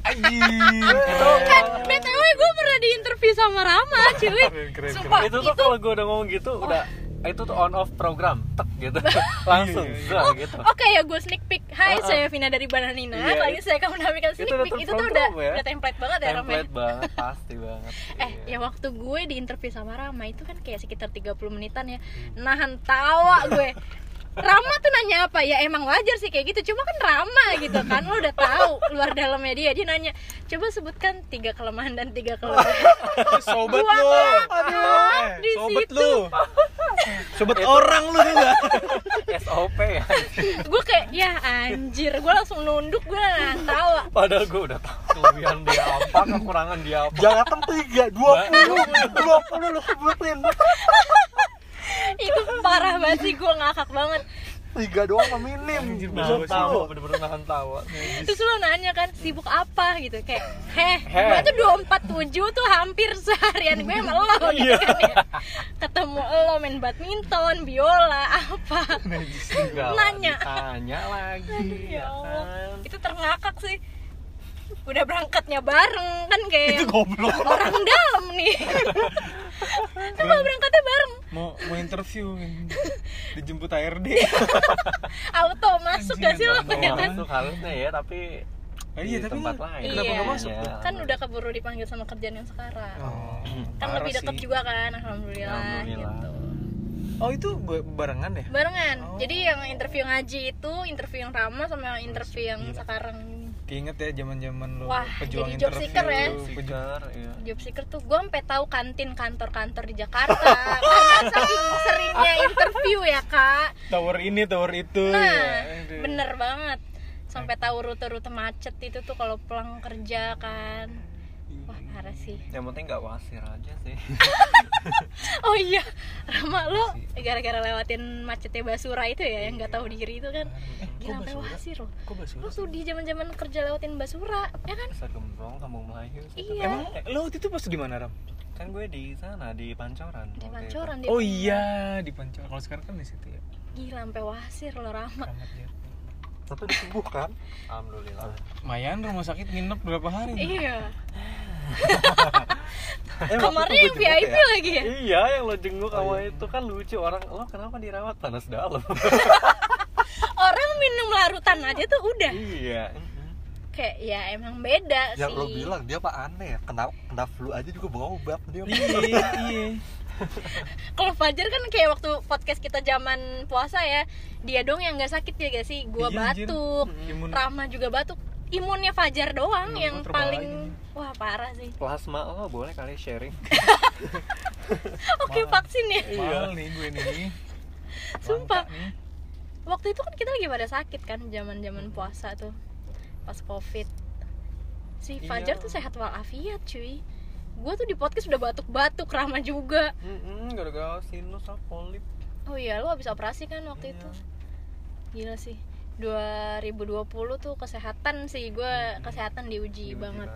anjir. Kan btw gue pernah diinterview sama Rama cuy. Keren keren Sumpah. itu tuh kalau gue udah ngomong gitu udah itu tuh on off program tek gitu. *laughs* Langsung Iya, iya, zah, gitu. Oke ya gue sneak peek. Hai Uh-uh. saya Vina dari Bananina Iya, Lagi saya akan menampilkan sneak peek. Itu tuh udah, ya. udah template banget ya Ram ya? Template banget pasti banget. *laughs* Eh Iya. ya waktu gue di interview sama Rama Itu kan kayak sekitar 30 menitan ya. Nahan tawa gue *laughs* Rama tuh nanya apa? Ya emang wajar sih kayak gitu. Cuma kan Rama gitu kan. Lo udah tahu luar dalamnya dia. Dia nanya coba sebutkan tiga kelemahan dan tiga kelebihan *laughs* sobat Gua lu. ngakak eh, di sobat situ. lu. Sobat orang lu juga. *laughs* SOP ya. Gue kayak ya anjir. Gue langsung nunduk. Gue nahan tawa padahal gue udah tahu. Kelebihan dia apa kekurangan dia apa. Jangan tiga dua puluh dua puluh lu sebutin *laughs* itu parah banget sih gue ngakak banget. Tiga doang mah minim. Anjir, tawa gua. bener-bener nahan tawa. Terus lo nanya kan sibuk apa gitu kayak heh gue tuh 247 tuh hampir seharian gue sama lo gitu kan ya. Ketemu lo main badminton biola apa. Nanya. ditanya lagi ya Allah. kan. Itu terngakak sih. Udah berangkatnya bareng kan kayak itu goblok. orang dalam nih *laughs* coba berangkatnya bareng. mau mau interview *laughs* dijemput HRD auto masuk gak sih lo? Auto ya kan masuk harusnya ya tapi Ah, iya, di tapi tempat nggak- lain. Kenapa nggak masuk Iya. tuh? kan udah keburu dipanggil sama kerjaan yang sekarang. Oh, kan lebih deket sih. juga kan alhamdulillah, Alhamdulillah. gitu. Oh itu gue barengan ya? Barengan. Oh. jadi yang interview ngaji itu interview yang Rama sama yang interview yang Gila. sekarang keinget ya zaman zaman lo Wah, pejuang jadi job interview seeker ya. Sekitar, iya. job seeker tuh gue sampai tahu kantin kantor-kantor di Jakarta *laughs* karena saking seringnya interview ya kak tower ini tower itu nah ya. Bener banget sampai tahu rute-rute macet itu tuh kalau pulang kerja kan parah sih. Yang penting nggak wasir aja sih. *laughs* Oh iya Rama lo gara-gara lewatin macetnya Basura itu ya yang nggak tahu diri itu kan. Eh, gila sampai wasir loh. Kok basura lo sih? tuh di zaman zaman kerja lewatin Basura ya kan? Bisa gembrong kampung Melayu Iya. emang? Eh, lo waktu itu pas di mana ram? Kan gue di sana di Pancoran di. Pancoran di oh iya di Pancoran. Kalau sekarang kan di situ ya. Gila sampai wasir lo Rama. Ramat. Tapi disembuhkan alhamdulillah. Mayan rumah sakit nginep berapa hari? Iya. *laughs* Eh, kamarnya itu yang VIP ya. lagi ya? Iya yang lo jenguk Oh, sama iya. itu kan lucu. Orang lo kenapa dirawat? Panas dalam. *laughs* Orang minum larutan aja tuh udah. Iya. Kayak ya emang beda yang sih. lo bilang dia mah aneh ya. Kena kena flu aja juga bawa obat dia. Iya iya *laughs* kalau Fajar kan kayak waktu podcast kita zaman puasa ya dia dong yang nggak sakit ya gak sih? Gua Iya, batuk Imun- Rama juga batuk. Imunnya Fajar doang Imun yang gua terbalik. paling wah parah sih. Plasma lo boleh kali sharing. *laughs* Oke vaksin ya? Mahal nih gue nih *laughs* sumpah. nih. waktu itu kan kita lagi pada sakit kan zaman zaman puasa tuh pas covid. Si Iya. Fajar tuh sehat walafiat cuy gue tuh di podcast udah batuk-batuk Rama juga. Mm-mm, gara-gara sinus apa polip. Oh iya lu habis operasi kan waktu Iya. itu? Gila sih. 2020 tuh kesehatan sih gue kesehatan diuji Diuji banget.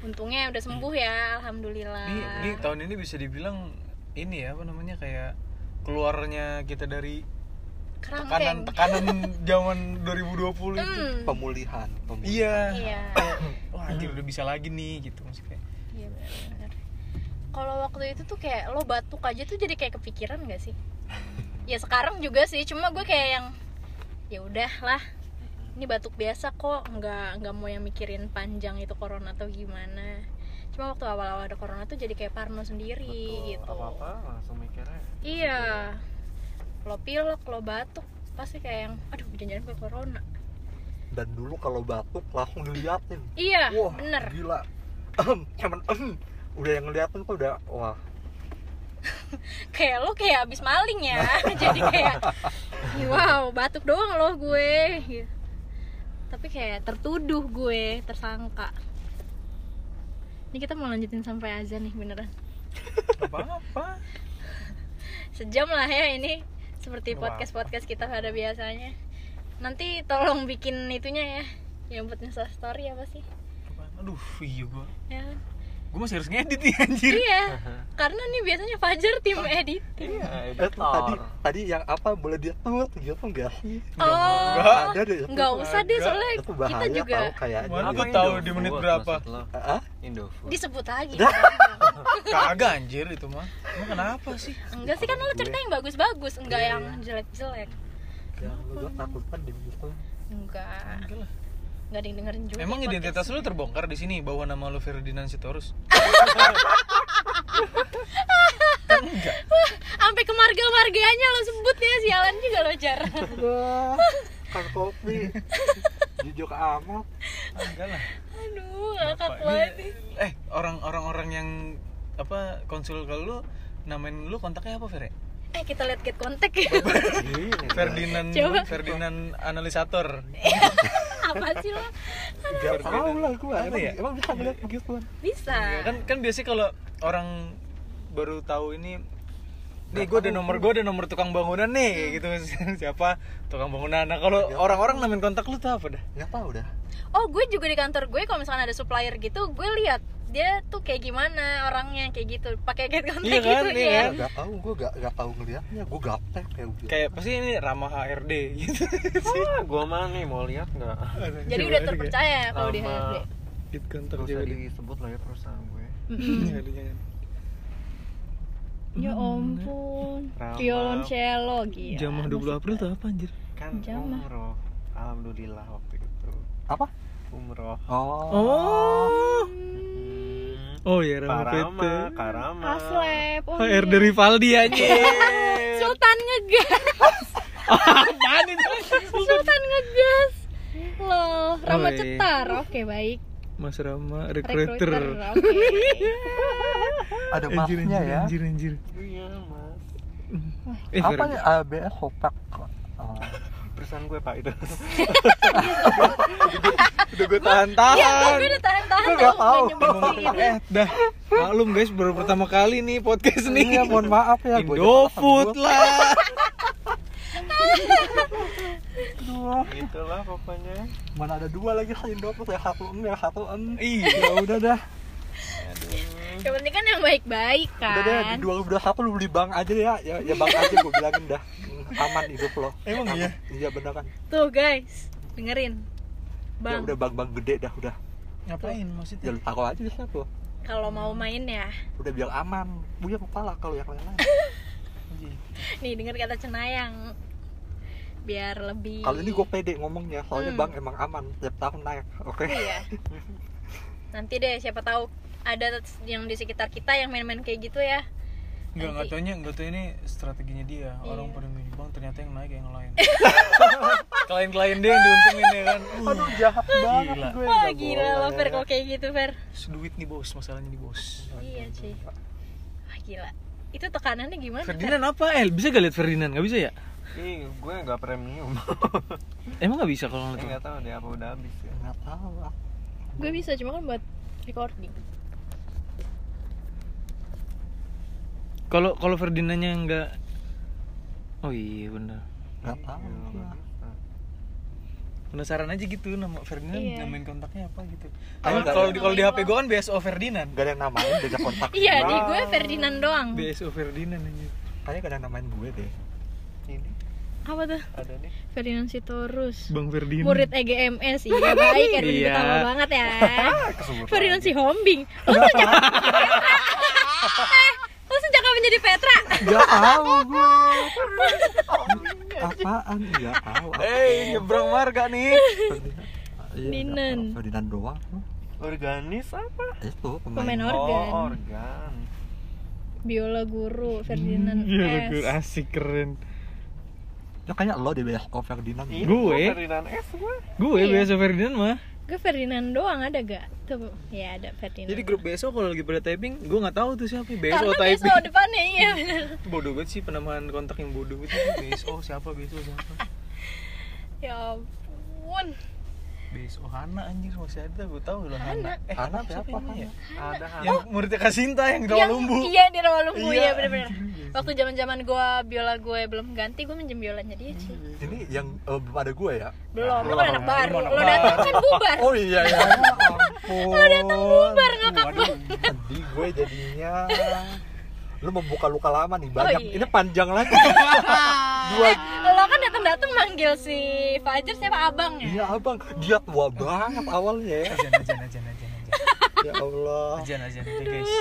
Untungnya udah sembuh ya alhamdulillah. Ini, ini tahun ini bisa dibilang ini ya apa namanya kayak keluarnya kita dari tekanan kerangkeng tekanan zaman 2020 itu. hmm. pemulihan, pemulihan. Iya. iya *coughs* Wah, anjir udah bisa lagi nih gitu maksudnya. iya benar kalau waktu itu tuh kayak lo batuk aja tuh jadi kayak kepikiran gak sih *laughs* ya sekarang juga sih cuma gue kayak yang ya udah lah ini batuk biasa kok nggak nggak mau yang mikirin panjang itu corona atau gimana cuma waktu awal-awal ada corona tuh jadi kayak parno sendiri gitu apa apa langsung mikirnya iya lo pilek lo batuk. Pasti kayak yang aduh jangan-jangan gue corona. Dan dulu kalau batuk langsung diliatin. Iya wah bener. gila. Cuman udah yang ngeliatin tuh udah wah. *laughs* Kayak lo kayak abis maling ya. *laughs* Jadi kayak wow batuk doang loh gue. Gitu. tapi kayak tertuduh gue tersangka. Ini kita mau lanjutin sampai azan nih beneran. Apa-apa. *laughs* Sejam lah ya ini seperti Wah. podcast podcast kita pada biasanya. Nanti tolong bikin itunya ya. Yang buat Insta story apa sih? Aduh iya gua. Ya gua masih harus ngedit nih anjir. Iya *laughs* karena nih biasanya Fajar tim edit. Iya eh, editor. tadi tadi yang apa boleh dia tuh gitu enggak sih oh ada deh itu. nggak usah deh Enggak. soalnya itu kita bahaya juga tahu kayaknya. Apa gua tahu di menit berapa. ah Indofood. Disebut lagi. *laughs* Kagak anjir itu mah. Emang kenapa sih? Enggak sih kan lo cerita yang bagus-bagus enggak yang jelek-jelek. Ya lu takut kan di gitu enggak. Enggak lah. Enggak ada yang dengerin juga emang podcast. identitas lu terbongkar di sini bahwa nama lu Ferdinand Sitorus kan *laughs* enggak sampai ke marga-marganya lo sebut ya sialan juga lo jar. Kan kopi. *laughs* Jujur amat. Enggak lah. Aduh ngakak nih eh orang orang orang yang apa konsul ke lu namain lu kontaknya apa Fer ya? eh kita lihat get kontak ya. Ferdinand Coba. Ferdinand analisator *laughs* apa sih lo Gak tau lah gue emang, ya? emang bisa ngeliat begitu bisa. Ya kan kan biasanya kalau orang baru tahu ini nih gue ada nomor gue ada nomor tukang bangunan nih gitu. *laughs* Siapa? Tukang bangunan. Nah kalau orang-orang namain kontak lu tuh apa dah? Gak tau dah. Oh gue juga di kantor gue kalau misalkan ada supplier gitu gue lihat dia tuh kayak gimana orangnya kayak gitu. Pakai get kontak Iya kan, gitu iya ya kan? Gak tau gue gak, gak tau ngeliatnya. Gue gaptek kayak gitu kayak pasti ini ramah HRD gitu. Ah gua mah nih mau lihat nggak? Jadi udah terpercaya ya kalau di HRD Git kontak Gak usah deh. disebut lah ya perusahaan gue. Ya ampun. Violoncello gitu Jamah 20 April tuh apa anjir? kan Jamah. umroh. Alhamdulillah waktu itu. Apa? Umroh Oh, Oh. Hmm. Oh ya Rama Karama, PT. Karama. Aslep oh, HRD iya. Rivaldi aja. *laughs* Sultan ngegas Apaan itu? Sultan ngegas loh Rama Oh, iya. Cetar oke baik Mas Rama recruiter recruiter. oke ada anjir, ya anjir, anjir. Iya mas. Eh, Apa nih ABS Hopak. Perusahaan gue pak itu. *laughs* Udah gue tahan-tahan. Iya, gue udah tahan-tahan Gue loh, nggak tahu. nyebutin. *laughs* eh, dah. Maklum guys, baru pertama kali nih podcast nih. Iya mohon maaf ya Indofood lah. Aduh, Itulah pokoknya. Mana ada dua lagi sih Indofood ya satu em ya satu em Iya. Ya udah dah Yang penting kan yang baik-baik Udah deh kan di 2021 lu beli bank aja ya Ya, ya bank aja gue bilangin dah Aman hidup lo. Emang iya? Iya bener kan? Tuh guys, dengerin. Ya Bang, udah bank-bank gede dah udah. Ngapain Ya maksudnya? lu taruh aja di sana tuh kalau mau main ya. Udah biar aman. Punya kepala kalau yang lain-lain. Nih denger kata Cenayang. Biar lebih Kalau ini gue pede ngomongnya Soalnya Hmm. bank emang aman Tiap tahun naik Oke? Iya. *laughs* Nanti deh siapa tahu ada yang di sekitar kita yang main-main kayak gitu ya Enggak, enggak Nanti. taunya, enggak taunya ini strateginya dia. Orang Iya. pada milih bang, ternyata yang naik yang lain. *laughs* Klien-klien dia yang diuntungin ya kan. Uh, Aduh jahat banget Gila. gue Wah nggak gila lo Fer kalau kayak gitu Fer duit nih bos, masalahnya nih bos. Iya cuy Wah gila Itu tekanannya gimana Fer? Ferdinand apa? El, bisa gak lihat Ferdinand? Gak bisa ya? Ih, gue nggak premium. *laughs* Emang gak bisa kalau Eh, ngeliat nggak tahu deh apa udah habis ya. Nggak tahu ah. Gue bisa cuma kan buat recording Kalau kalau Ferdinandnya enggak Oh iya benar. Nggak tahu Iya, nggak bisa. Penasaran aja gitu nama Ferdinand Iya. namain kontaknya apa gitu. Kalau nggak kalau di kalau di HP gue kan BSO Ferdinand. Gak ada yang namain beda kontak Iya di gue Ferdinand doang BSO Ferdinand aja. Kayaknya gak ada yang namain gue deh Ini Apa tuh? ada nih. Ferdinand Sitorus Bang Ferdinand. Murid EGMS Iya baik Erwin Iya. Gutama banget ya *laughs* Ferdinand si Hombing Lo sejak kapan jadi Petra? Gak tahu gue Apaan? Gak tahu apa. Eh, nyebrang marga nih. Ferdinand. Iya, Ferdinand. Ferdinand doang Organis apa? Itu pemain, Pemain organ Oh, organ. Biola guru Ferdinand Iya, S gue asik keren. Ya kayaknya lo deh Besko Ferdinand. Gue. Ferdinand S gue Gue Iya. biasa Ferdinand mah. Gue Ferdinand doang ada gak tuh ya ada Ferdinand Jadi grup BSO kalau lagi pada typing, gue nggak tahu tuh siapa. BSO karena typing. besok depannya iya *laughs* Bodoh banget sih penamaan kontak yang bodoh itu. BSO siapa? BSO siapa? *laughs* ya ampun BSO Hana anjir masih ada, gue tahu loh Hana. Eh, Hana siapa siapa, ini ya? ada Yang muridnya Kasinta yang di yang lumbu. iya di Rawalumbu Iya, ya bener-bener anjir. waktu zaman zaman gue biola gue belum ganti gue minjem biolanya dia sih Ini yang eh, belum ada gue ya. belum lo Belum, kan anak lu baru lo datang kan bubar Oh iya *laughs* ya. Ampun. Lo datang bubar ngakak banget Sedih gue jadinya. Lu membuka luka lama nih banyak. Oh, iya. Ini panjang lagi. *laughs* Dua lo kan datang datang manggil si Fajar siapa abang ya Iya abang, dia tua banget awalnya ya. Ajan, ajan, ajan, ajan, ajan. Ya Allah. Ajan, ajan. Oke guys.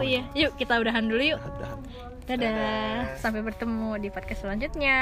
oh iya yuk kita udahan dulu yuk Dadah. dadah sampai bertemu di podcast selanjutnya